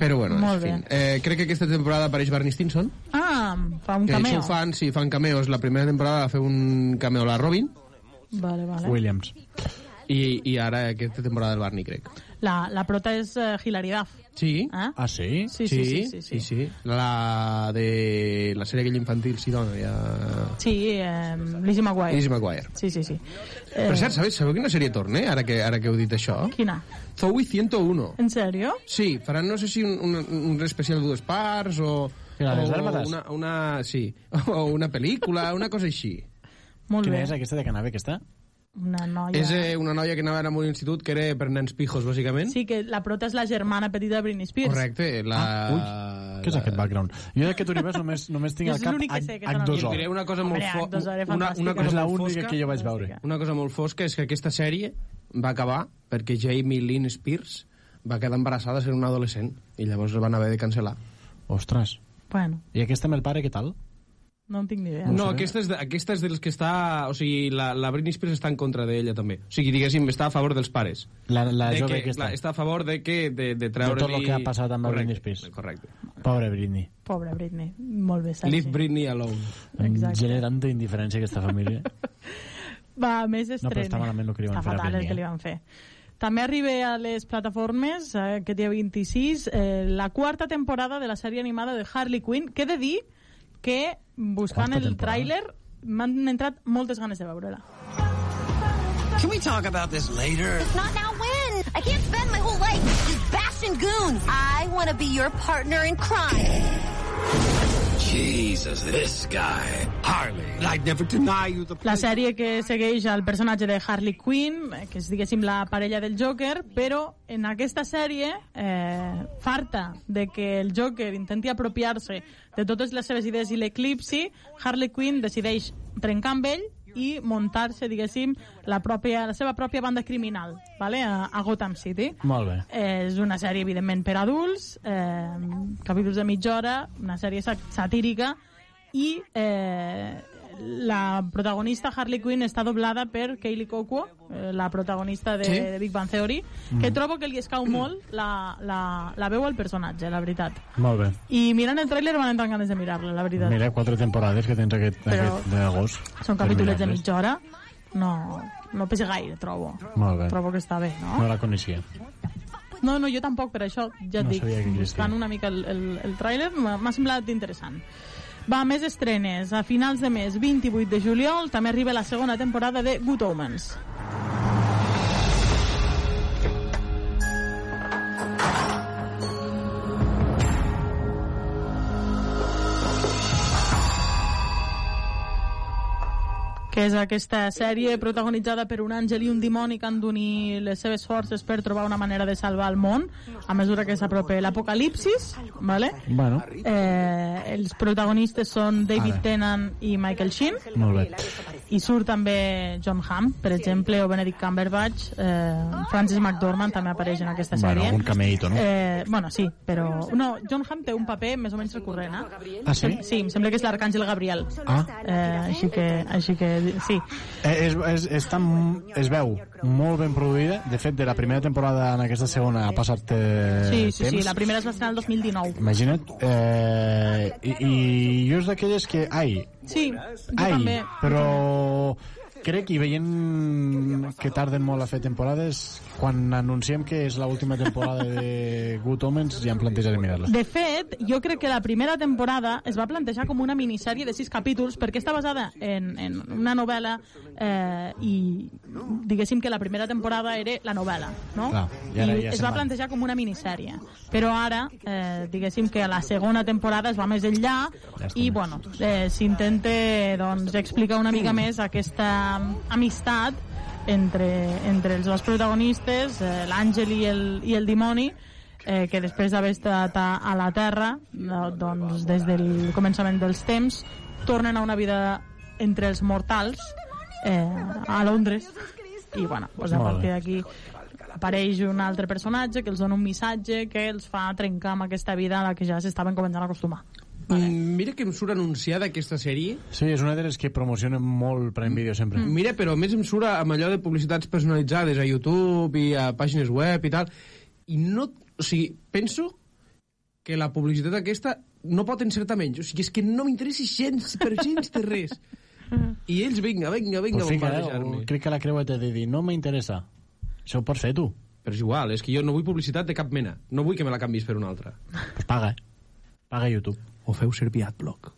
Però bueno, Molt en fi. Eh, crec que aquesta temporada apareix Barney Stinson. Ah, fa un que cameo. ho fan, sí, fan cameos. La primera temporada va fer un cameo a la Robin Vale, vale. Williams. i, i ara aquesta temporada el Barney, crec. La, la prota és uh, Hilary Duff. Sí. Eh? Ah, sí? Sí, sí, sí, sí, sí. sí, sí. La de la sèrie aquella infantil, sí, dona, ja... Sí, eh, Lizzie McGuire. Lizzie McGuire. Sí, sí, sí. Eh, Per cert, sabeu, sabeu quina sèrie torna, ara que, ara que heu dit això? Quina? Zoe 101. En sèrio? Sí, faran no sé si un, un, un especial de dues parts o... les o una, una, sí, o una pel·lícula, una cosa així. Molt Quina bé. és aquesta de Canave, aquesta? Una noia... És eh, una noia que anava a un institut que era per nens pijos, bàsicament. Sí, que la prota és la germana petita de Britney Spears. Correcte. La... Ah, ui, què és aquest background? Jo d'aquest univers només, només tinc al és cap l'únic que sé que H2O. t'analitzo. Diré una cosa Hombre, molt fo- H2O era una, una cosa És la molt única fosca, que jo vaig veure. Una cosa molt fosca és que aquesta sèrie va acabar perquè Jamie Lynn Spears va quedar embarassada sent una adolescent i llavors van haver de cancel·lar. Ostres. Bueno, I aquesta amb el pare, què tal? No en tinc ni idea. No, aquesta és, de, aquesta és dels que està... O sigui, la, la Britney Spears està en contra d'ella, també. O sigui, diguéssim, està a favor dels pares. La, la de jove que, aquesta. la, està a favor de que de, de De treure-li... tot el que ha passat amb Correcte, Britney Spears. Correcte. Pobre Britney. Pobre Britney. Molt bé, Sergi. Leave Britney alone. Exacte. genera tanta indiferència aquesta família. Va, més No, estrenes. però està malament el que li van està fer a fatal el Britney, que li eh? van fer. També arriba a les plataformes, eh, aquest dia 26, eh, la quarta temporada de la sèrie animada de Harley Quinn, que he de dir que, buscant el tràiler, m'han entrat moltes ganes de veure-la. Can we talk about this later? If not now, when? I can't spend my whole life just bashing goons. I want to be your partner in crime. Jesus, this guy. Harley, I'd never deny you the La sèrie que segueix el personatge de Harley Quinn, que és, diguéssim, la parella del Joker, però en aquesta sèrie, eh, farta de que el Joker intenti apropiar-se de totes les seves idees i l'eclipsi, Harley Quinn decideix trencar amb ell i muntar-se, diguéssim, la, pròpia, la seva pròpia banda criminal, vale? a, a Gotham City. Molt bé. Eh, és una sèrie, evidentment, per adults, eh, capítols de mitja hora, una sèrie sa- satírica, i eh, la protagonista Harley Quinn està doblada per Kaylee Cuoco, eh, la protagonista de, Sí? de Big Bang Theory, Mm. que trobo que li escau molt la, la, la veu al personatge, la veritat. Molt bé. I mirant el tràiler van entrar ganes de mirar-la, la veritat. Mira, quatre temporades que tens aquest, Però- aquest d'agost. Són per capítolets de mitja hora, no, no pesa gaire, trobo. Molt bé. Trobo que està bé, no? No la coneixia. No, no, jo tampoc, per això ja et No dic, buscant una mica el, el, el tràiler, m'ha semblat interessant. Va, més estrenes. A finals de mes, 28 de juliol, també arriba la segona temporada de Good Omens. Que és aquesta sèrie protagonitzada per un àngel i un dimoni que han d'unir les seves forces per trobar una manera de salvar el món a mesura que s'apropa l'apocalipsis vale? Bueno, eh, els protagonistes són David Ara. Tennant i Michael Sheen molt bé. i surt també John Hamm per exemple, o Benedict Cumberbatch eh, Francis McDormand també apareix en aquesta Bueno, sèrie algun cameíto, no? Eh, bueno, sí, però... No, John Hamm té un paper més o menys recurrent, eh? Ah, sí? Sí, em sembla que és l'Arcàngel Gabriel. Ah. Eh, així que, així que sí. Eh, és, és, està, es veu molt ben produïda. De fet, de la primera temporada en aquesta segona ha passat eh, Sí, sí, temps. sí, la primera es va estrenar el 2019. Imagina't. Eh, i, I jo és d'aquelles que... Ai, Sí, ai, també. però crec i veient que tarden molt a fer temporades quan anunciem que és l'última temporada de Good Omens ja em plantejaré mirar-la De fet, jo crec que la primera temporada es va plantejar com una minissèrie de sis capítols perquè està basada en, en una novel·la eh, i diguéssim que la primera temporada era la novel·la, no? Clar, i ara I ja es va plantejar com una minissèrie. Però ara, eh, diguéssim que la segona temporada es va més enllà i, bueno, eh, s'intenta doncs, explicar una mica més aquesta amistat entre, entre els dos protagonistes, eh, l'àngel i, el, i el dimoni, eh, que després d'haver estat a, a la Terra, no, doncs des del començament dels temps, tornen a una vida entre els mortals eh, a Londres i bueno, doncs a partir d'aquí apareix un altre personatge que els dona un missatge que els fa trencar amb aquesta vida a la que ja s'estaven començant a acostumar. Mm, mira que em surt anunciada aquesta sèrie. Sí, és una de les que promocionen molt Prime Video sempre. Mm. Mira, però a més em surt amb allò de publicitats personalitzades a YouTube i a pàgines web i tal. I no... O sigui, penso que la publicitat aquesta no pot encertar menys. O sigui, és que no m'interessa gens, per gens de res. I ells, vinga, vinga, vinga, pues fica, bombardejar-me. eh? crec que la creueta de dir no m'interessa. Això ho pots fer tu. Però és igual, és que jo no vull publicitat de cap mena. No vull que me la canvis per una altra. Pues paga. Paga YouTube. O feu servir AdBlock.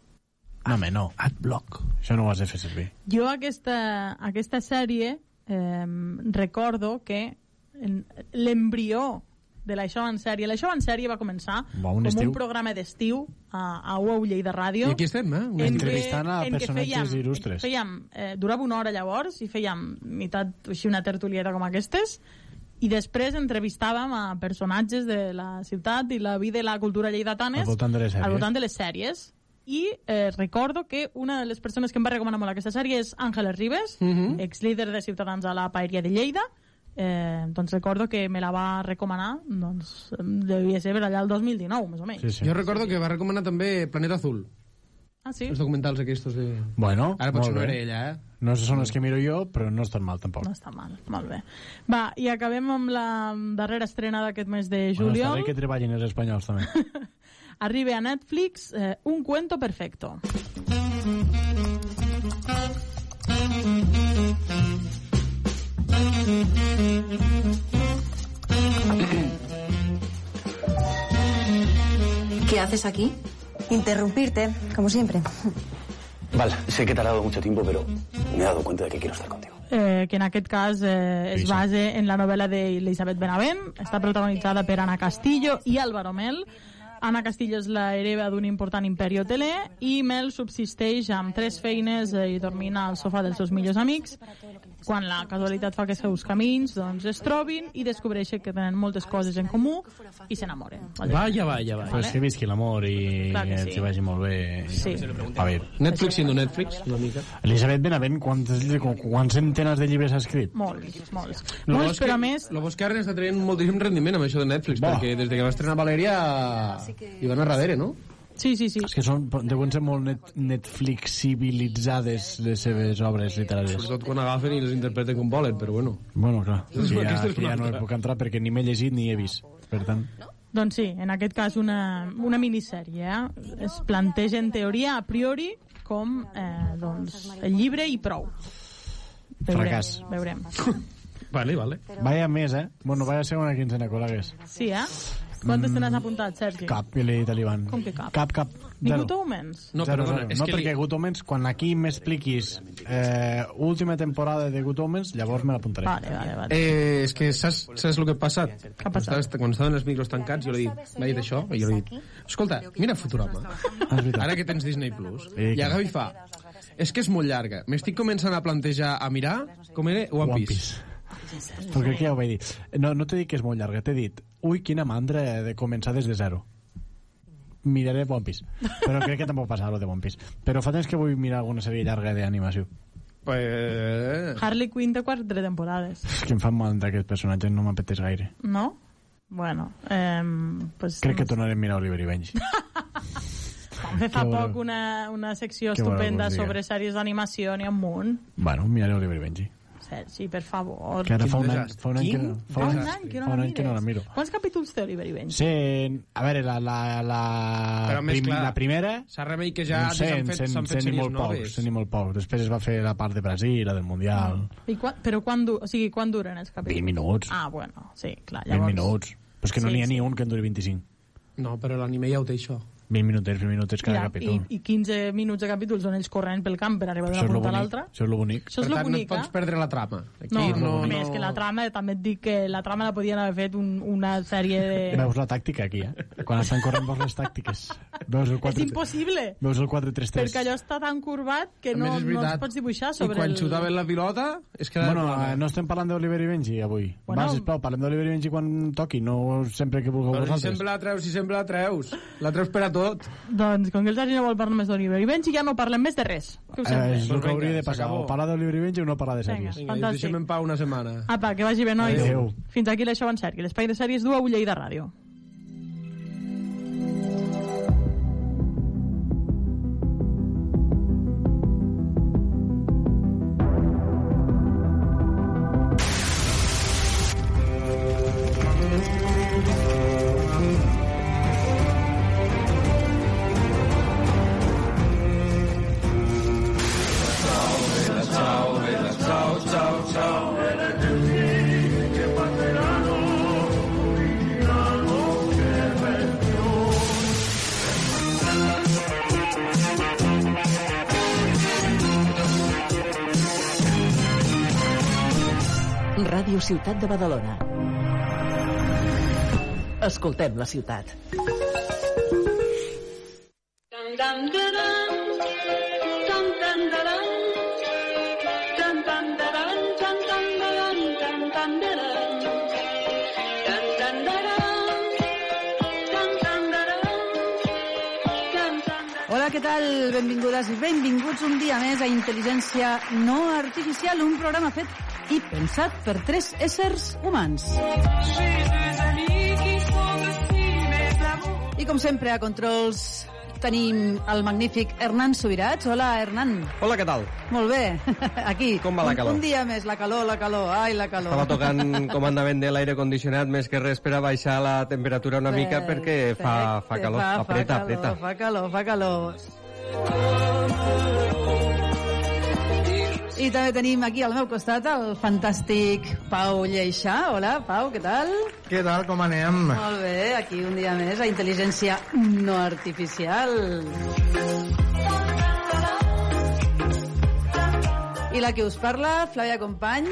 No, home, no. AdBlock. Això no ho has de fer servir. Jo aquesta, aquesta sèrie eh, recordo que en- l'embrió de l'Això en sèrie, l'Això en sèrie va començar Va, un com estiu. un programa d'estiu a, a UAU Lleida Ràdio. I aquí estem, eh? Un en Entrevistant a en personatges il·lustres. Fèiem, eh, durava una hora llavors i fèiem meitat així una tertulieta com aquestes i després entrevistàvem a personatges de la ciutat i la vida i la cultura lleidatanes Al voltant de les sèries. al voltant de les sèries i eh, recordo que una de les persones que em va recomanar molt aquesta sèrie és Àngeles Ribes, Mhm. ex-líder de Ciutadans a la Paeria de Lleida eh, doncs recordo que me la va recomanar doncs devia ser per allà el 2019 més o menys Jo recordo que va recomanar també Planeta Azul. Ah, sí? Els documentals aquests de... Bueno, Ara potser molt no bé. era ella, eh? No són els que miro jo, però no estan mal, tampoc. No està mal, molt bé. Va, i acabem amb la darrera estrena d'aquest mes de Bueno, està juliol. bé que treballin els espanyols, també. Arriba a Netflix eh, Un cuento perfecto. ¿Qué haces aquí? Interrumpirte, como siempre. Vale, sé que te ha dado mucho tiempo, pero me he dado cuenta de que quiero estar contigo. eh, que en aquest cas eh, es base en la novel·la d'Elisabet Benavent. Està protagonitzada per Ana Castillo i Álvaro Mel. Ana Castillo és la hereva d'un important imperi hoteler i Mel subsisteix amb tres feines eh, i dormint al sofà dels seus millors amics. Quan la casualitat fa que seus camins doncs, es trobin i descobreixen que tenen moltes coses en comú i s'enamoren. Vaya, vaya, vaya. Pues que visqui l'amor i Clar que sí. els hi vagi molt bé. Sí. A veure. Netflix siendo Netflix, una mica. Elisabet Benavent, quants, quants centenes de llibres ha escrit? Molts, molts. Lo bo Molts, però a més... Lo bo és que ara està traient moltíssim rendiment amb això de Netflix, Bo. perquè des de que va estrenar Valeria hi van a darrere, no? Sí, sí, sí. És que són, deuen ser molt net, Netflixibilitzades les seves obres literàries. Sobretot quan agafen i les interpreten com volen, però bueno. Bueno, clar, sí, ja, aquí ja no hi puc entrar perquè ni m'he llegit ni he vist. Per tant, Doncs sí, en aquest cas una, una minissèrie. Eh? Es planteja en teoria a priori com eh, doncs, el llibre i prou. Fracàs. Veurem. Vale, vale. vaya més, eh? Bueno, vaya segona quinzena, col·legues. Sí, eh? Quantes te n'has apuntat, Sergi? Cap, i l'he dit a l'Ivan. Com que cap? Cap, cap. Ni Zero. Good Omens? No, Zero, perdona, zero. és no que li- perquè Good Omens, quan aquí m'expliquis eh, última temporada de Good Omens, llavors me l'apuntaré. Vale, vale, vale. Eh, és que saps, saps el que ha passat? ha Quan estaven, quan estaven els micros tancats, jo l'he dit, m'ha dit això, i jo l'he dit, escolta, mira Futurama, ara que tens Disney+, Plus, i clar. agafa i fa, és que és molt llarga, m'estic començant a plantejar a mirar com era One Piece. Però crec que ja ho vaig dir. No, no t'he dit que és molt llarga, t'he dit, ui, quina mandra de començar des de zero. Miraré One Piece. Però crec que tampoc passarà lo de One Piece. Però fa temps que vull mirar alguna sèrie llarga d'animació. Pues... Harley Quinn té quatre temporades, És que em fan mal d'aquest personatge, no m'apeteix gaire. no? Bueno, eh, pues, Crec que tornaré a mirar Oliver i Benji. vam fer fa poc una, una secció estupenda sobre sèries d'animació n'hi ha un munt. bueno, miraré Oliver i Benji. Sergi, per favor. Que ara fa un any, fa un any, que, no- fa un any, que no fa un la any que no la miro. Quants capítols té Oliver i Benji? Sí, a veure, la, la, la, Però més prim, clar, la primera... S'ha remei que ja no sé, s'han fet, s'han fet sèries molt pocs, noves. ni molt pocs. Després es va fer la part de Brasil, la del Mundial. I quan, però quan, du, o sigui, quan duren els capítols? 20 minuts. Ah, bueno, sí, clar. 20 Llavors... minuts. Però és que no Sí, n'hi ha sí. ni un que en duri 25. No, però l'anime ja ho té això. 20 minutets, 20 minutets cada Mira, capítol. i, I 15 minuts de capítols on ells corrent pel camp per arribar d'una és punta a l'altra. Això és lo bonic. Això és per lo tant, bonic, no et pots eh? perdre la trama. Aquí No, no, no, més que la trama, també et dic que la trama la podien haver fet un, una sèrie de... Veus la tàctica aquí, eh? Quan estan corrent veus les tàctiques. Veus el És 4... impossible, Veus el 4-3-3. perquè allò està tan curvat que no, és no els pots dibuixar I sobre quan el... xutaven la pilota, és que... Bueno, eh, no estem parlant d'Oliver i Benji avui. Bueno. Va, sisplau, parlem d'Oliver i Benji quan toqui, no sempre que vulgueu Però si vosaltres. sempre la treus, si sempre la treus. La treus per a tot. Doncs com que el Sergi no vol parlar més d'Oliver i Benji, ja no parlem més de res. Què us Eh, sembla? és el que vinga, hauria de passar, o parlar d'Oliver i Benji o no parlar de Vinga. sèries. Vinga, ens deixem en pau una setmana. Apa, que vagi bé, nois. Adéu. Fins aquí l'això en Sergi. L'espai de sèries du a Lleida Ràdio. Ciutat de Badalona. Escoltem la ciutat. Hola, què tal? Benvingudes i benvinguts un dia més a Intel·ligència no artificial, un programa fet i pensat per tres éssers humans. I com sempre, a controls tenim el magnífic Hernán Subirats. Hola, Hernán. Hola, què tal? Molt bé. Aquí. Com va la un- calor? Un, dia més, la calor, la calor. Ai, la calor. Estava tocant comandament de l'aire condicionat més que res per a baixar la temperatura una mica perquè fa, fa calor, Fa, apreta, fa apreta. calor, fa calor, fa calor. I també tenim aquí al meu costat el fantàstic Pau Lleixà. Hola, Pau, què tal? Què tal, com anem? Molt bé, aquí un dia més a Intel·ligència no artificial. I la que us parla, Flàvia Company,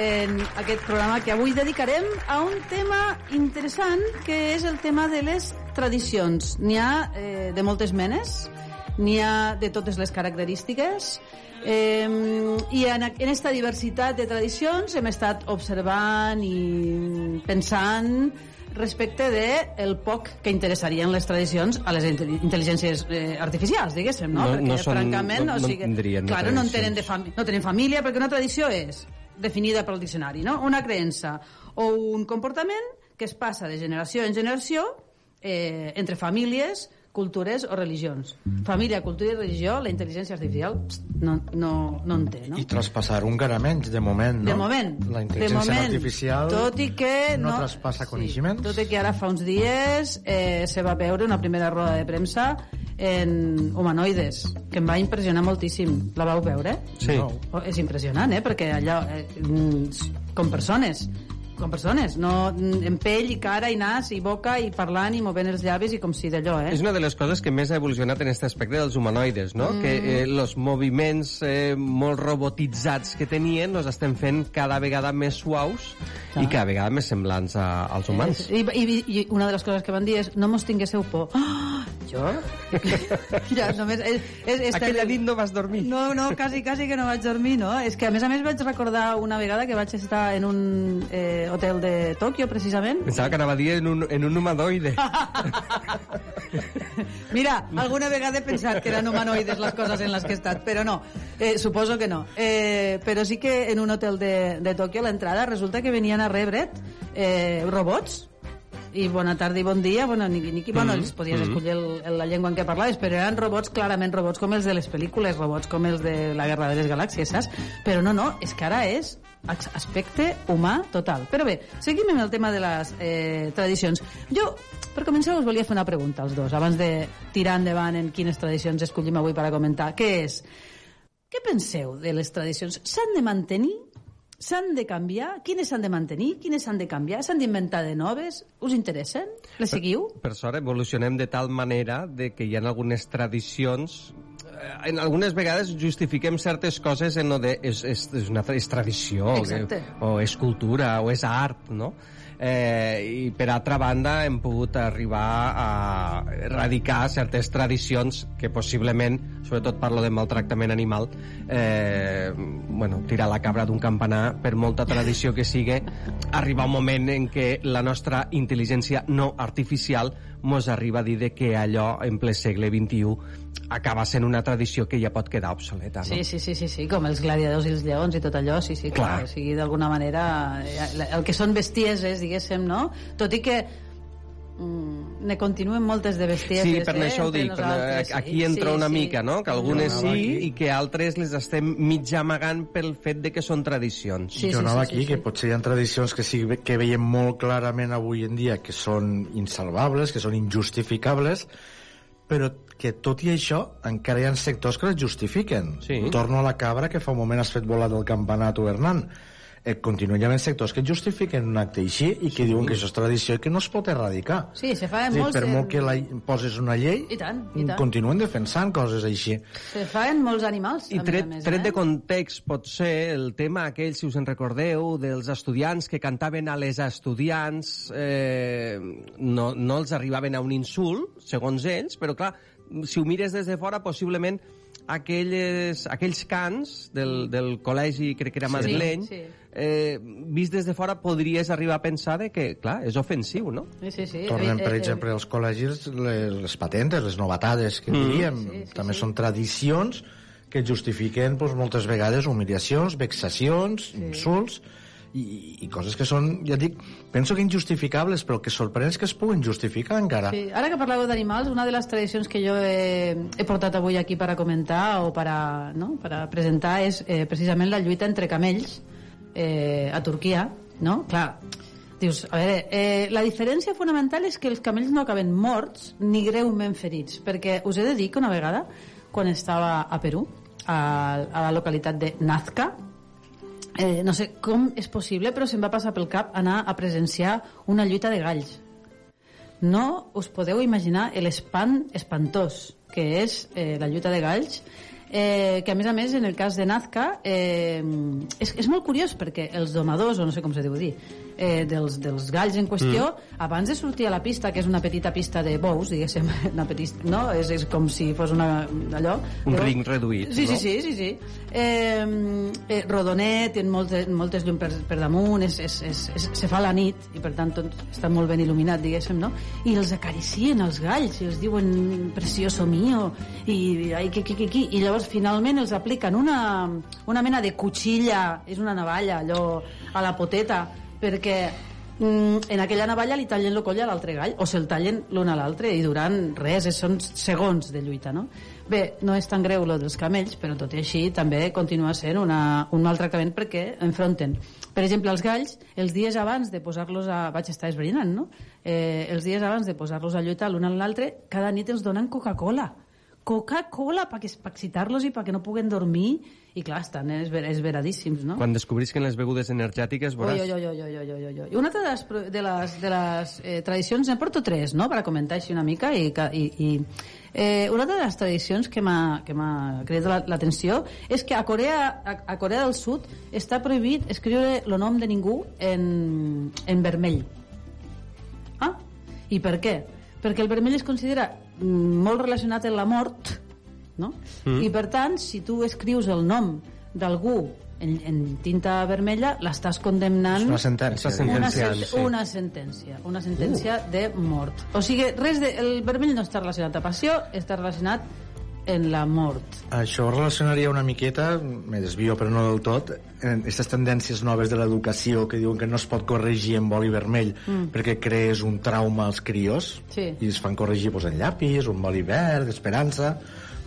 en aquest programa que avui dedicarem a un tema interessant, que és el tema de les tradicions. N'hi ha eh, de moltes menes, n'hi ha de totes les característiques, Eh, I en, en esta diversitat de tradicions hem estat observant i pensant respecte de el poc que interessarien les tradicions a les inte- intel·ligències eh, artificials, diguéssim, no? No- perquè no són- francament, no- o no sigui, de claro, no en tradicions. tenen, de fami no tenen família, perquè una tradició és definida pel diccionari, no? Una creença o un comportament que es passa de generació en generació eh, entre famílies, cultures o religions. Família, cultura i religió, la intel·ligència artificial pst, no, no, no en té, no? I traspassar un encara menys, de moment, no? De moment. La intel·ligència moment, artificial tot i que no, no, traspassa coneixements. tot i que ara fa uns dies eh, se va veure una primera roda de premsa en humanoides, que em va impressionar moltíssim. La vau veure? Sí. Oh, és impressionant, eh? Perquè allò, eh, mm, com persones, com persones, no en pell i cara i nas i boca i parlant i movent els llavis i com si d'allò, eh? És una de les coses que més ha evolucionat en aquest aspecte dels humanoides, no? Mm. Que eh, moviments eh, molt robotitzats que tenien els estem fent cada vegada més suaus i cada vegada més semblants a, als humans. I, i, I una de les coses que van dir és no mos tinguéssiu por. Ah, jo? ja, només... És, és, és Aquella nit no vas dormir. No, no, quasi, quasi que no vaig dormir, no? És que a més a més vaig recordar una vegada que vaig estar en un eh, hotel de Tòquio, precisament. Pensava que anava a dir en un, en un humanoide. Mira, alguna vegada he pensat que eren humanoides les coses en les que he estat, però no, eh, suposo que no. Eh, però sí que en un hotel de, de Tòquio a l'entrada resulta que venien a rebre't eh, robots i bona tarda i bon dia, bueno, ni, ni, bueno, Mhm, els podies mhm. escollir el, el, la llengua en què parlaves, però eren robots, clarament robots com els de les pel·lícules, robots com els de la Guerra de les Galàxies, saps? Però no, no, és que ara és aspecte humà total. Però bé, seguim amb el tema de les eh, tradicions. Jo, per començar, us volia fer una pregunta als dos, abans de tirar endavant en quines tradicions escollim avui per a comentar, que és, què penseu de les tradicions? S'han de mantenir? S'han de canviar? Quines s'han de mantenir? Quines s'han de canviar? S'han d'inventar de noves? Us interessen? Les seguiu? Per sort, evolucionem de tal manera de que hi ha algunes tradicions en algunes vegades justifiquem certes coses en lo de és, és, és una és tradició o, que, o és cultura o és art no? eh, i per altra banda hem pogut arribar a erradicar certes tradicions que possiblement, sobretot parlo de maltractament animal eh, bueno, tirar la cabra d'un campanar per molta tradició que sigui arriba un moment en què la nostra intel·ligència no artificial mos arriba a dir de que allò en ple segle XXI acaba sent una tradició que ja pot quedar obsoleta no? Sí, sí, sí, sí, sí, com els gladiadors i els lleons i tot allò, sí, sí, clar. Clar. O sigui, d'alguna manera, eh, el que són bestieses, diguéssim, no? Tot i que mm, ne continuen moltes de bestieses, Sí, per eh, això ho dic. nosaltres, sí, Aquí entra sí, una sí. mica, no? Que algunes sí aquí. i que altres les estem mig amagant pel fet de que són tradicions. jo anava aquí, que potser hi ha tradicions que, sí, que veiem molt clarament avui en dia que són insalvables, que són injustificables, però que tot i això encara hi ha sectors que les justifiquen. Sí. Torno a la cabra que fa un moment has fet volar del campanar tu, Hernán. Eh, continuen hi havent sectors que justifiquen un acte així i que diuen que això és tradició i que no es pot erradicar. Sí, se fa en molts... per molt que la, poses una llei, I tant, i tant. continuen defensant coses així. Se fa en molts animals, I a tret, més a més, tret eh? de context, pot ser el tema aquell, si us en recordeu, dels estudiants que cantaven a les estudiants, eh, no, no els arribaven a un insult, segons ells, però clar, si ho mires des de fora, possiblement aquelles, aquells cants del, del col·legi, crec que era Sí, madrileny, sí. eh, vist des de fora podries arribar a pensar de que, clar, és ofensiu, no? Sí, sí, sí. Tornem, Eh, per eh, exemple, als col·legis les, les patentes, les novatades, que Mm. diríem. També són tradicions que justifiquen doncs, moltes vegades humiliacions, vexacions, insults, i, i coses que són, ja dic, penso que injustificables, però que sorprèn és que es puguen justificar encara. Sí. Ara que parlàveu d'animals, una de les tradicions que jo he, he portat avui aquí per a comentar o per a, no? per a presentar és eh, precisament la lluita entre camells eh, a Turquia, no? Clar, dius, a veure, eh, la diferència fonamental és que els camells no acaben morts ni greument ferits, perquè us he de dir que una vegada, quan estava a Perú, a, a la localitat de Nazca, eh, no sé com és possible, però se'm va passar pel cap anar a presenciar una lluita de galls. No us podeu imaginar l'espant espantós que és eh, la lluita de galls, eh, que a més a més en el cas de Nazca eh, és, és molt curiós perquè els domadors, o no sé com se diu dir eh, dels, dels galls en qüestió mm. abans de sortir a la pista, que és una petita pista de bous, diguéssim, una petita, no? és, és com si fos una, allò Un però- ring reduït, Sí, no? sí, sí, sí, sí. Eh, eh, rodonet, té moltes, moltes llums per, per damunt, és, és, és, és, se fa la nit i per tant tot està molt ben il·luminat, diguéssim, no? I els acaricien els galls i els diuen precioso mío i ai, que, que, que, que, i llavors finalment els apliquen una, una mena de cuchilla, és una navalla, allò a la poteta, perquè mm, en aquella navalla li tallen el coll a l'altre gall o se'l tallen l'un a l'altre i durant res, són segons de lluita no? bé, no és tan greu lo dels camells però tot i així també continua sent una, un maltractament perquè enfronten per exemple, els galls, els dies abans de posar-los a... vaig estar esbrinant, no? Eh, els dies abans de posar-los a lluitar l'un a l'altre, cada nit els donen Coca-Cola. Coca-Cola per excitar-los i perquè no puguen dormir i clar, estan esver esveradíssims, no? Quan descobrisquen les begudes energètiques veuràs... oi, oi, oi, oi, oi, oi, oi. Una altra de les, de les, de les eh, tradicions, en porto tres, no?, per comentar així una mica, i, i, i eh, una de les tradicions que m'ha cridat la- l'atenció és que a Corea, a, a Corea del Sud està prohibit escriure el nom de ningú en, en vermell. Ah? I per què? Perquè el vermell es considera molt relacionat amb la mort, no? Mm. I per tant, si tu escrius el nom d'algú en, en tinta vermella, l'estàs condemnant... És una sentència. Una, sentenciant, sen- sí. una sentència, una sentència de mort. O sigui, res de, el vermell no està relacionat a passió, està relacionat en la mort. Això relacionaria una miqueta, me desvio però no del tot, aquestes tendències noves de l'educació que diuen que no es pot corregir amb boli vermell Mm. perquè crees un trauma als crios Sí. i es fan corregir pues, en llapis, un boli verd, esperança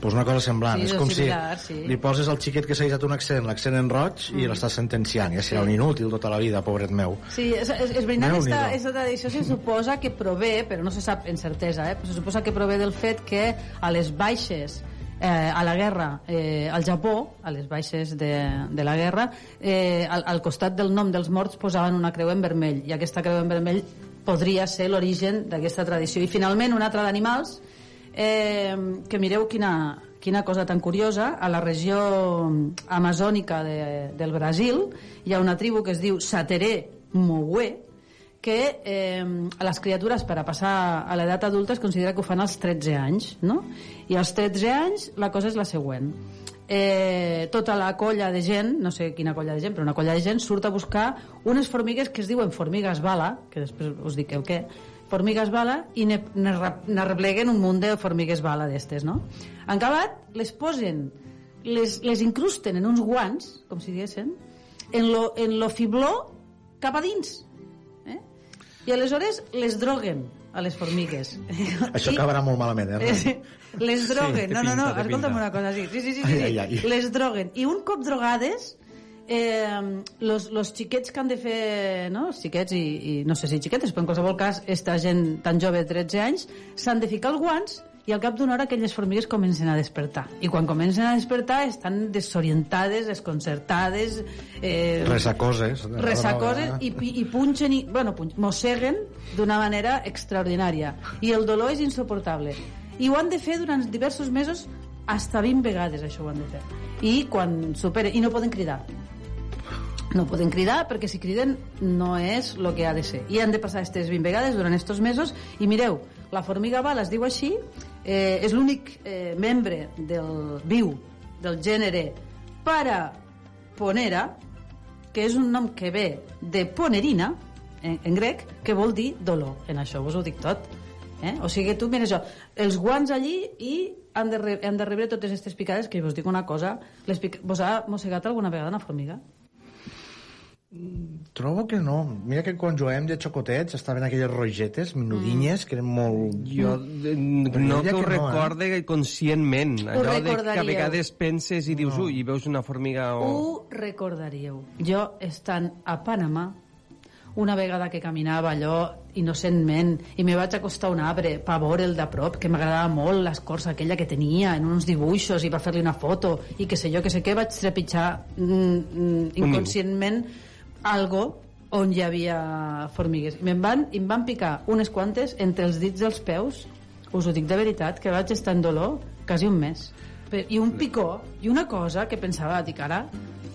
pues una cosa semblant. Sí, és com similar, si sí. li poses al xiquet que s'ha deixat un accent, l'accent en roig, i Mm. l'estàs sentenciant. Ja serà Sí. un inútil tota la vida, pobret meu. Sí, és, és, és veritat, Déu-n'hi-do. esta, esta tradició se suposa que prové, però no se sap en certesa, eh? però se suposa que prové del fet que a les baixes eh, a la guerra eh, al Japó, a les baixes de, de la guerra, eh, al, al costat del nom dels morts posaven una creu en vermell, i aquesta creu en vermell podria ser l'origen d'aquesta tradició. I finalment, un altre d'animals, eh, que mireu quina, quina cosa tan curiosa, a la regió amazònica de, del Brasil hi ha una tribu que es diu Sateré Moué, que eh, les criatures per a passar a l'edat adulta es considera que ho fan als 13 anys, no? I als 13 anys la cosa és la següent. Eh, tota la colla de gent, no sé quina colla de gent, però una colla de gent surt a buscar unes formigues que es diuen formigues bala, que després us dic el què, formigues bala, i ne, ne, rep- ne repleguen un munt de formigues bala d'estes, no? En acabat, les posen, les, les incrusten en uns guants, com si diguessin, en lo, en lo fibló cap a dins. I aleshores les droguen a les formigues. Això I- acabarà molt malament, eh? Les droguen, Sí, no, no, no, pinta, escolta'm una cosa, sí, sí, sí, sí, sí, Ai, sí. ai, ai. les droguen. I un cop drogades, eh, los, los xiquets que han de fer, no? els xiquets i, i no sé si xiquetes, però en qualsevol cas, esta gent tan jove de 13 anys, s'han de ficar els guants i al cap d'una hora aquelles formigues comencen a despertar. I quan comencen a despertar estan desorientades, desconcertades, eh, Resacoses. resacoses i, pi- i punxen i, bueno, punx, mosseguen d'una manera extraordinària. I el dolor és insuportable. I ho han de fer durant diversos mesos hasta 20 vegades això ho han de fer. I quan superen, i no poden cridar. No poden cridar perquè si criden no és el que ha de ser. I han de passar aquestes 20 vegades durant estos mesos i mireu, la formiga bala es diu així eh, és l'únic eh, membre del viu del gènere Paraponera que és un nom que ve de ponerina en, en grec, que vol dir dolor en això vos ho dic tot eh? o sigui tu, mira això, els guants allí i han de, han de rebre totes aquestes picades que vos dic una cosa les pic... vos ha mossegat alguna vegada una formiga? Trobo que no. Mira que quan juguem de xocotets estaven aquelles rogetes, menudinyes, que eren molt... Jo eh, no que ho eh? recorde conscientment. Allò de que a vegades penses i dius, ui, i veus una formiga o... Ho recordaríeu. Jo, estant a Panamà, una vegada que caminava allò innocentment i me vaig acostar a un arbre per veure'l de prop, que m'agradava molt l'escorça aquella que tenia en uns dibuixos i per fer-li una foto i que sé jo, que sé què, vaig trepitjar mm, mm, inconscientment algo on hi havia formigues. I me'n van, i em van picar unes quantes entre els dits dels peus, us ho dic de veritat, que vaig estar en dolor quasi un mes. I un picó, i una cosa que pensava, dic, ara,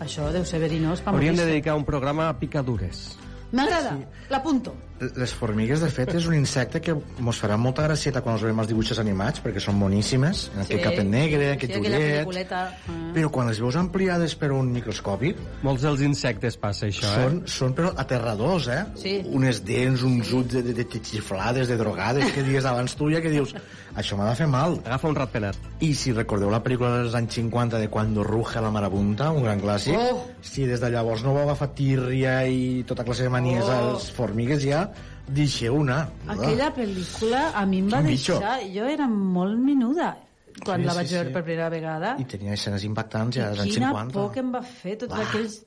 això deu ser verinós Hauríem de dedicar un programa a picadures. M'agrada, l'apunto. Les formigues, de fet, és un insecte que mos farà molta gracieta quan els veiem els dibuixos animats, perquè són boníssimes, en aquell capet negre, aquest sí, ullet... Mm. Però quan les veus ampliades per un microscopi... Molts dels insectes passa això, són, eh? Són, però, aterradors, eh? Sí. Unes dents, uns ulls de, de, de xiflades, de drogades, que dies abans tu ja que dius això m'ha de fer mal. Agafa un ratpenat. I si recordeu la pel·lícula dels anys 50 de Cuando ruge la marabunta, un gran clàssic, Oh. si des de llavors no vau agafar tírria i tota classe de manies Oh. als formigues ja, deixeu una. Aquella pel·lícula a mi em va Un bitxo. deixar... Jo era molt menuda quan Sí, la sí, vaig veure sí. per primera vegada. I tenia escenes impactants ja dels anys Quina 50. por que em va fer tots aquells...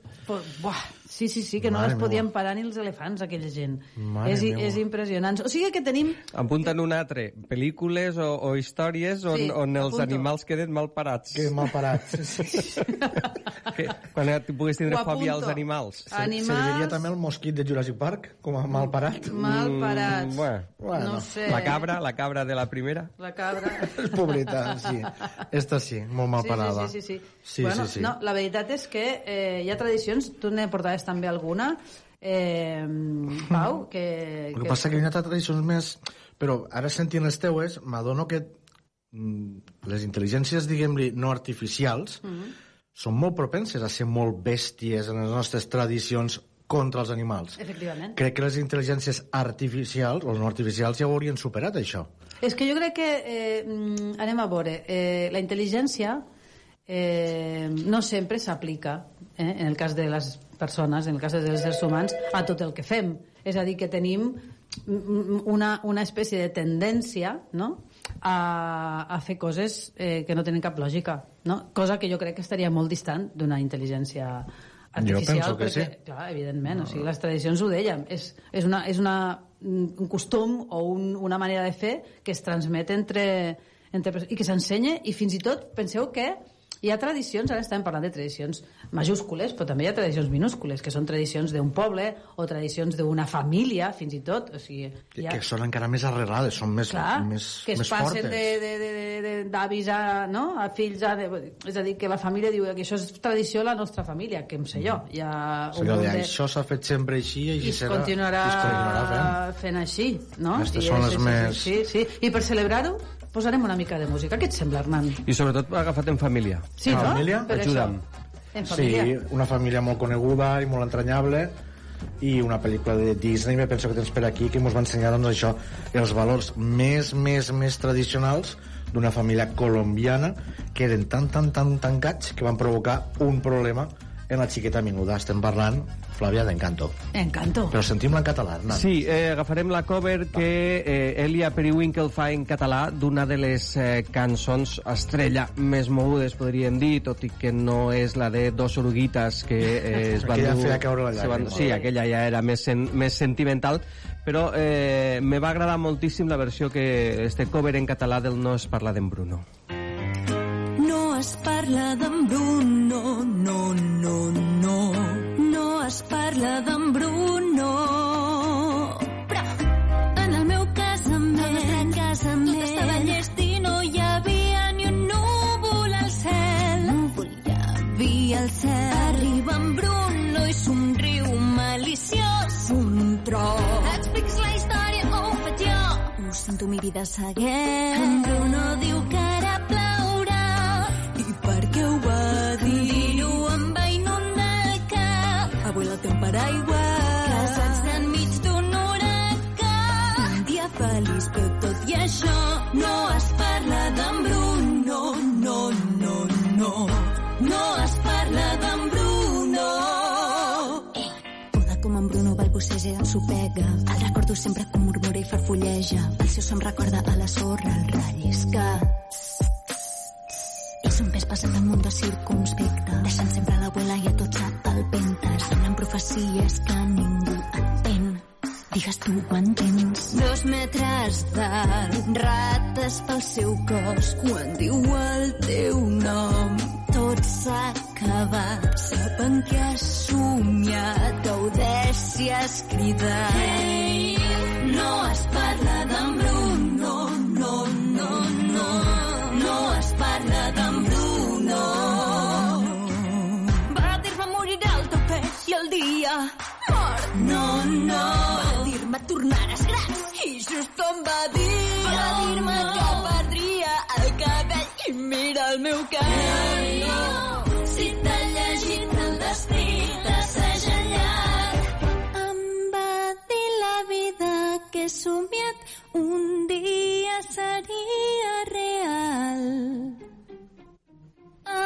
Buah, sí, sí, sí, que no Mare les podien meua. parar ni els elefants, aquella gent. Mare és, meua. és impressionant. O sigui que tenim... Apunten un altre. Pel·lícules o, o històries on, Sí, on els apunto. animals queden mal parats. Que mal parats. que, quan tu puguis tindre fòbia als animals. Animals- Serviria també el mosquit de Jurassic Park com a mal parat? Mal parats. Mm, bueno. Bueno. No sé. La cabra, la cabra de la primera. La cabra. Pobreta, sí. Esta sí, molt mal Sí, parada. Sí, sí, sí. sí. Sí, bueno, sí, sí. No, la veritat és que eh, hi ha tradicions, tu ne portaves també alguna, eh, Pau, que... El que passa que hi ha tradicions més... Però ara sentint les teues, m'adono que mm, les intel·ligències, diguem-li, no artificials, Mhm. són molt propenses a ser molt bèsties en les nostres tradicions contra els animals. Efectivament. Crec que les intel·ligències artificials, o no artificials, ja ho haurien superat, això. És que jo crec que, eh, mm, anem a veure, eh, la intel·ligència eh, no sempre s'aplica, eh, en el cas de les persones, en el cas dels éssers humans, a tot el que fem. És a dir, que tenim una, una espècie de tendència no? a, a fer coses eh, que no tenen cap lògica, no? cosa que jo crec que estaria molt distant d'una intel·ligència artificial, penso que perquè, sí. clar, evidentment, o sigui, les tradicions ho dèiem, és, és, una, és una, un costum o un, una manera de fer que es transmet entre, entre i que s'ensenya i fins i tot penseu que hi ha tradicions, ara estem parlant de tradicions majúscules, però també hi ha tradicions minúscules, que són tradicions d'un poble o tradicions d'una família, fins i tot. O sigui, Que, ha, que són encara més arrelades, són més, clar, més, que es més passen fortes. de, de, de, de, de, d'avis a, no? a fills a, és a dir, que la família diu que això és tradició de la nostra família, que em sé jo. Hi ha munt de... de- això s'ha fet sempre així i i així es serà. continuarà, I es continuarà fent. fent així, no? Aquestes I són les és- més- Sí, sí. I per celebrar-ho posarem una mica de música. Què et sembla, Hernán? I sobretot agafat en família. Sí, no? Família? Per Ajuda'm. això. En família. Sí, una família molt coneguda i molt entranyable i una pel·lícula de Disney, me penso que tens per aquí, que ens va ensenyar doncs, això, els valors més, més, més tradicionals d'una família colombiana que eren tan, tan, tan tancats que van provocar un problema en la xiqueta menuda. Estem parlant, Flàvia, d'Encanto. Encanto. Però sentim-la en català, Hernán. Sí, eh, agafarem la cover que eh, Elia Periwinkle fa en català d'una de les eh, cançons estrella més mogudes, podríem dir, tot i que no és la de Dos oruguitas que eh, es van Aquella dur... feia caure la se van-. Sí, aquella ja era més, sen, més sentimental, però eh, me va agradar moltíssim la versió que este cover en català del No es parla d'en Bruno. No es parla d'en Bruno, no, no, no. No es parla d'en Bruno. Però en el meu casament, el casament tot estava llest i no hi havia ni un núvol al cel. Núvol hi havia al cel. Arriba en Bruno i somriu maliciós. Un tro. Expliques la història o ho faig jo? Ho sento, mi vida segueix. En Bruno diu que ara plourà. I per què ho va paraigua. Casats enmig d'un huracà. Un dia feliç, però tot i això no es parla d'en Bruno. No, no, no. No es parla d'en Bruno. frase ensopega. El recordo sempre que murmura i farfulleja. El seu som recorda a la sorra el rellisca. És un pes passat damunt de circumspecte, deixant sempre l'abuela i a tots al profecies que ningú entén. Digues tu ho entens. Dos metres d'alt, rates pel seu cos, quan diu el teu nom. Tot s'ha acabat, saben que has somiat, gaudècies cridat. Hey, no es parla d'en Bruno, no, no, no, no es parla dia mort. No, no. Va dir-me tornaràs gran i just em va dir. Va dir-me que perdria el cabell i mira el meu cabell. No, si t'ha llegit el destí, t'has segellat. Em va dir la vida que he somiat un dia seria real.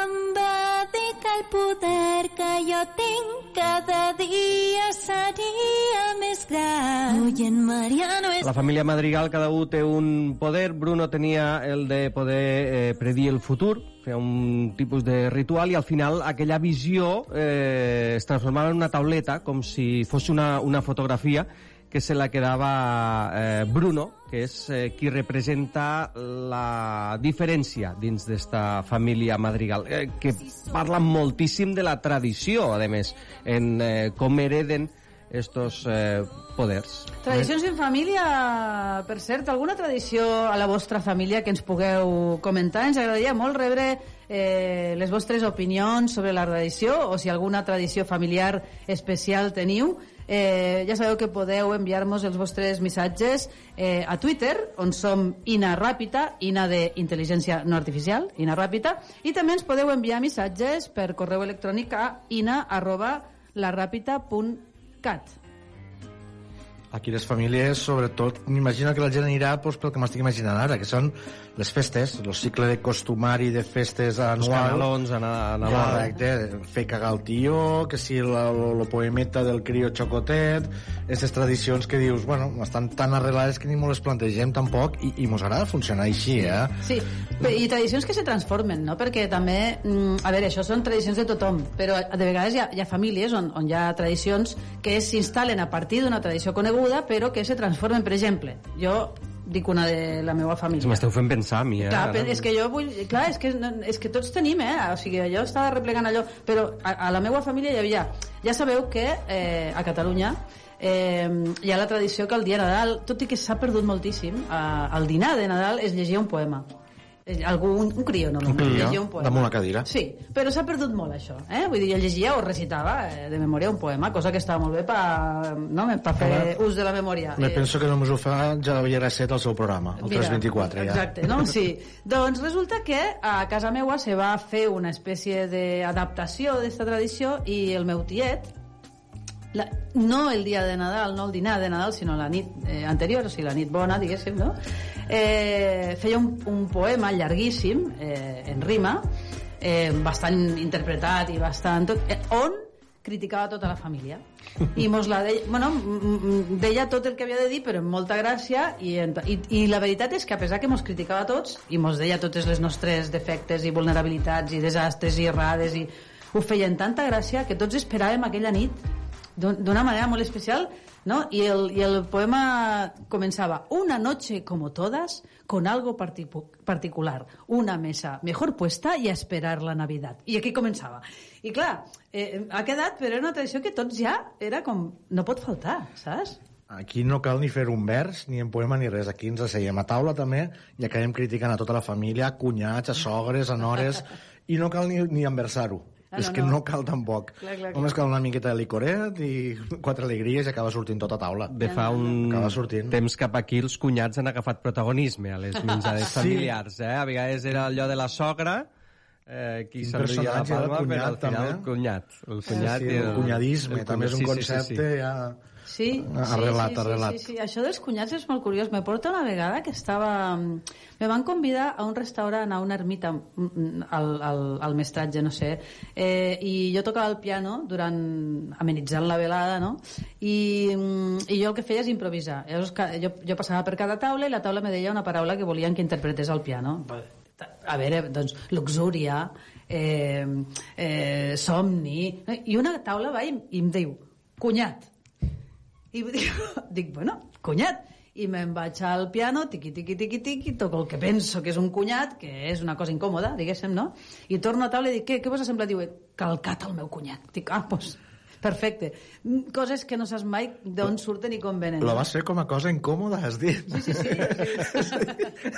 Em va dir que el poder que jo tinc cada dia seria més gran. Ui, en Mariano és... La família Madrigal, cada un té un poder. Bruno tenia el de poder eh, predir el futur, fer un tipus de ritual, i al final aquella visió eh, es transformava en una tauleta, com si fos una, una fotografia, que se la quedava eh, Bruno, que és eh, qui representa la diferència dins d'esta família Madrigal, eh, que parla moltíssim de la tradició, a més, en eh, com hereden estos eh, poders. Tradicions en família, per cert, alguna tradició a la vostra família que ens pugueu comentar? Ens agradaria molt rebre eh, les vostres opinions sobre la tradició o si alguna tradició familiar especial teniu. Eh, ja sabeu que podeu enviar-nos els vostres missatges eh, a Twitter, on som Ina Ràpita, Ina de intel·ligència no artificial, Ina Ràpita, i també ens podeu enviar missatges per correu electrònic a ina. Aquí les famílies, sobretot, m'imagino que la gent anirà pues, pel que m'estic imaginant ara, que són les festes, el cicle de costumari de festes anual. Els canelons a, Na- a Nadal. Correcte, fer cagar el tio, que si lo poemeta del crio xocotet, aquestes tradicions que dius, bueno, estan tan arrelades que ni molt les plantegem tampoc, i, i mos agrada funcionar així, eh? Sí, i tradicions que se transformen, no? Perquè també, mm, a veure, això són tradicions de tothom, però de vegades hi ha, hi ha famílies on, on hi ha tradicions que s'instal·len a partir d'una tradició coneguda, però que se transformen. Per exemple, jo dic una de la meva família. M'esteu fent pensar a mi, eh? Clar, ara. és que jo vull... Clar, és que, és que tots tenim, eh? O sigui, jo estava replegant allò, però a, a la meva família hi havia... Ja sabeu que eh, a Catalunya eh, hi ha la tradició que el dia de Nadal, tot i que s'ha perdut moltíssim, eh, al dinar de Nadal es llegia un poema. Eh, Algú, un, un crió, no, Un crió, llegia un poema. damunt la cadira. Sí, però s'ha perdut molt això, eh? Vull dir, jo llegia o recitava eh, de memòria un poema, cosa que estava molt bé per no, pa fer Ara, ús de la memòria. Me Eh, penso que només ho fa Javier Asset al seu programa, el Mira, 324, ja. Exacte, no? Sí. doncs resulta que a casa meua se va fer una espècie d'adaptació d'esta tradició i el meu tiet, la, no el dia de Nadal, no el dinar de Nadal, sinó la nit eh, anterior, o sigui, la nit bona, diguéssim, no? Eh, feia un, un poema llarguíssim, eh, en rima, eh, bastant interpretat i bastant tot, eh, on criticava tota la família i mos la deia, bueno, m- m- deia tot el que havia de dir però amb molta gràcia i, en- i, i la veritat és que a pesar que mos criticava tots i mos deia totes les nostres defectes i vulnerabilitats i desastres i errades i ho feia amb tanta gràcia que tots esperàvem aquella nit d'una manera molt especial ¿no? Y, el, y el poema comenzaba una noche como todas con algo particu- particular una mesa mejor puesta y a esperar la Navidad i aquí començava i clar, eh, ha quedat però era una tradició que tots ja era com no pot faltar, saps? Aquí no cal ni fer un vers, ni en poema, ni res. Aquí ens asseiem a taula també i acabem criticant a tota la família, a cunyats, a sogres, a nores, i no cal ni, ni enversar-ho. Ah, és no, que no. no cal tampoc. Clar, clar, clar. Només cal una miqueta de licoret i quatre alegries i acaba sortint tota taula. De fa un Acaba sortint. temps cap aquí els cunyats han agafat protagonisme a les menjades Sí. familiars. Eh? A vegades era allò de la sogra, eh, qui s'enduia la el palma, però al final també. el cunyat. El Sí, cunyat sí, i el cunyadisme, també és un sí, sí, concepte sí, sí. ja... Sí, Arrelat, sí, sí, arrelat. Sí, sí, sí. Això dels cunyats és molt curiós. Me porta una vegada que estava... Me van convidar a un restaurant, a una ermita, mm, al, al, al mestratge, no sé, eh, i jo tocava el piano durant amenitzant la velada, no? I, mm, i jo el que feia és improvisar. Llavors, jo, jo passava per cada taula i la taula me deia una paraula que volien que interpretés al piano. A veure, doncs, luxúria, eh, eh, somni... I una taula va i, i em diu, cunyat. I dic, bueno, cunyat. I me'n vaig al piano, tiqui, tiqui, tiqui, tiqui, toco el que penso que és un cunyat, que és una cosa incòmoda, diguéssim, no? I torno a taula i dic, què, què vos ha semblat? Diu, calcat el meu cunyat. Dic, ah, doncs, perfecte. Mm, Coses que no saps mai d'on surten i com venen. Lo vas fer com a cosa incòmoda, has dit. Sí, sí, sí.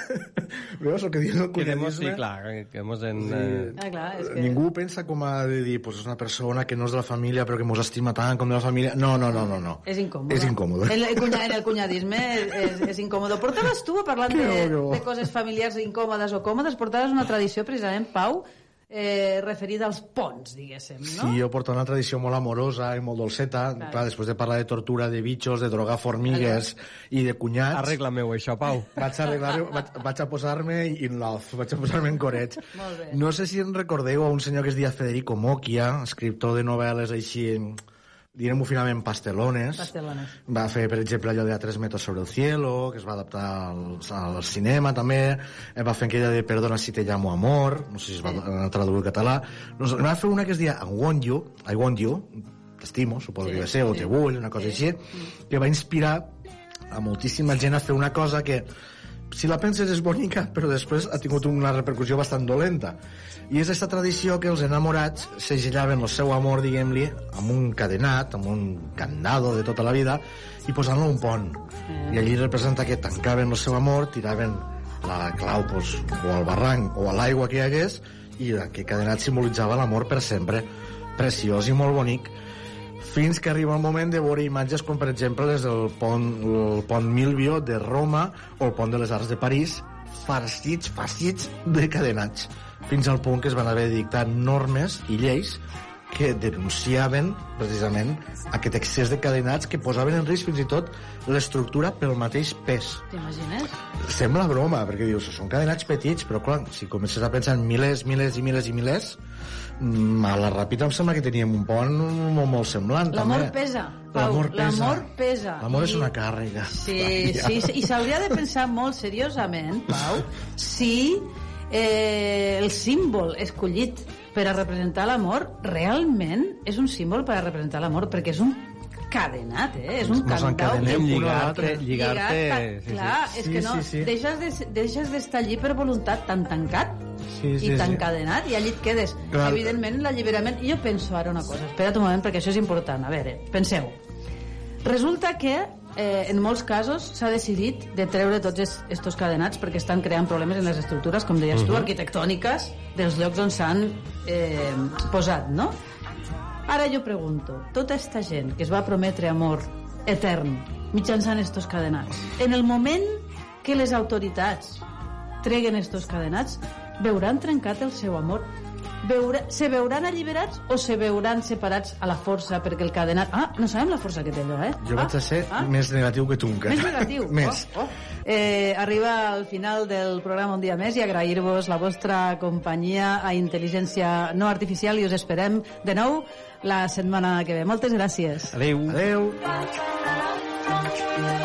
Veus el que diu el cunyadisme? sí, clar, quedemos en... Sí. Eh, Ah, clar, és que... Ningú pensa com a de dir, pues és una persona que no és de la família però que mos estima tant com de la família. No, no, no, no. no. És incòmode. És incòmode. El, el cunya, en el cunyadisme és, és, és incòmode. Portaves tu, parlant de, Que que de coses familiars incòmodes o còmodes, portaves una tradició precisament, Pau, eh, referida als ponts, diguéssim, no? Sí, jo porto una tradició molt amorosa i molt dolceta. Clar. Clar, després de parlar de tortura de bitxos, de drogar formigues i de cunyats... Arregla-me-ho, això, Pau. Vaig a, arreglar, vaig, vaig a posar-me in love, vaig a posar-me en corets. Molt bé. No sé si en recordeu a un senyor que es deia Federico Mocchia, escriptor de novel·les així, direm-ho finament, pastelones. Pastelones. Va fer, per exemple, allò de A tres metros sobre el cielo, que es va adaptar al, al cinema, també. Eh, Va fer aquella de Perdona si te llamo amor, no sé si es va sí. traduir al català. No va fer una que es deia I want you, I want you, t'estimo, suposo Sí, sí, que va ser, o sí. te vull, una cosa així, que va inspirar a moltíssima gent a fer una cosa que si la penses és bonica, però després ha tingut una repercussió bastant dolenta. I és aquesta tradició que els enamorats segellaven el seu amor, diguem-li, amb un cadenat, amb un candado de tota la vida, i posant-lo a un pont. I allí representa que tancaven el seu amor, tiraven la clau pues, o al barranc o a l'aigua que hi hagués, i aquest cadenat simbolitzava l'amor per sempre. Preciós i molt bonic fins que arriba el moment de veure imatges com per exemple les del pont, el pont Milvio de Roma o el pont de les Arts de París farcits, farcits de cadenats fins al punt que es van haver de dictar normes i lleis que denunciaven precisament aquest excés de cadenats que posaven en risc fins i tot l'estructura pel mateix pes. T'imagines? Sembla broma, perquè dius, són cadenats petits, però clar, si comences a pensar en milers, milers i milers i milers, a la ràpida em sembla que teníem un pont molt, molt semblant. L'amor pesa. L'amor pesa. L'amor pesa. L'amor és una càrrega. Sí, sí, sí, i s'hauria de pensar molt seriosament, Pau, si eh, el símbol escollit per a representar l'amor realment és un símbol per a representar l'amor, perquè és un cadenat, eh? És un encadenem que-. Lligar-te... Lligat, sí, sí. clar, és Sí, que no, sí, sí. deixes de- deixes d'estar allí per voluntat tan tancat Sí, sí, i tan sí. i allí et quedes. Clar. Evidentment, l'alliberament... Jo penso ara una cosa, espera't un moment perquè això és important. A veure, penseu. Resulta que eh, en molts casos s'ha decidit de treure tots aquests cadenats perquè estan creant problemes en les estructures, com deies tu, Mhm. arquitectòniques dels llocs on s'han eh, posat, no? Ara jo pregunto, tota esta gent que es va prometre amor etern mitjançant estos cadenats, en el moment que les autoritats treguen estos cadenats, veuran trencat el seu amor? Veure, se veuran alliberats o se veuran separats a la força perquè el cadenat... Ah, no sabem la força que té allò, eh? Jo ah, vaig a ser ah. més negatiu que tu encara. Més negatiu. més. Oh, oh. Eh, arriba al final del programa un dia més i agrair-vos la vostra companyia a Intel·ligència No Artificial i us esperem de nou la setmana que ve. Moltes gràcies. Adéu. Adéu. Le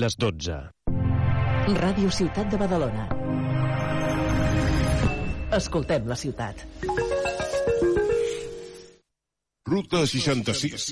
les 12. Ràdio Ciutat de Badalona. Escoltem la ciutat. Ruta 66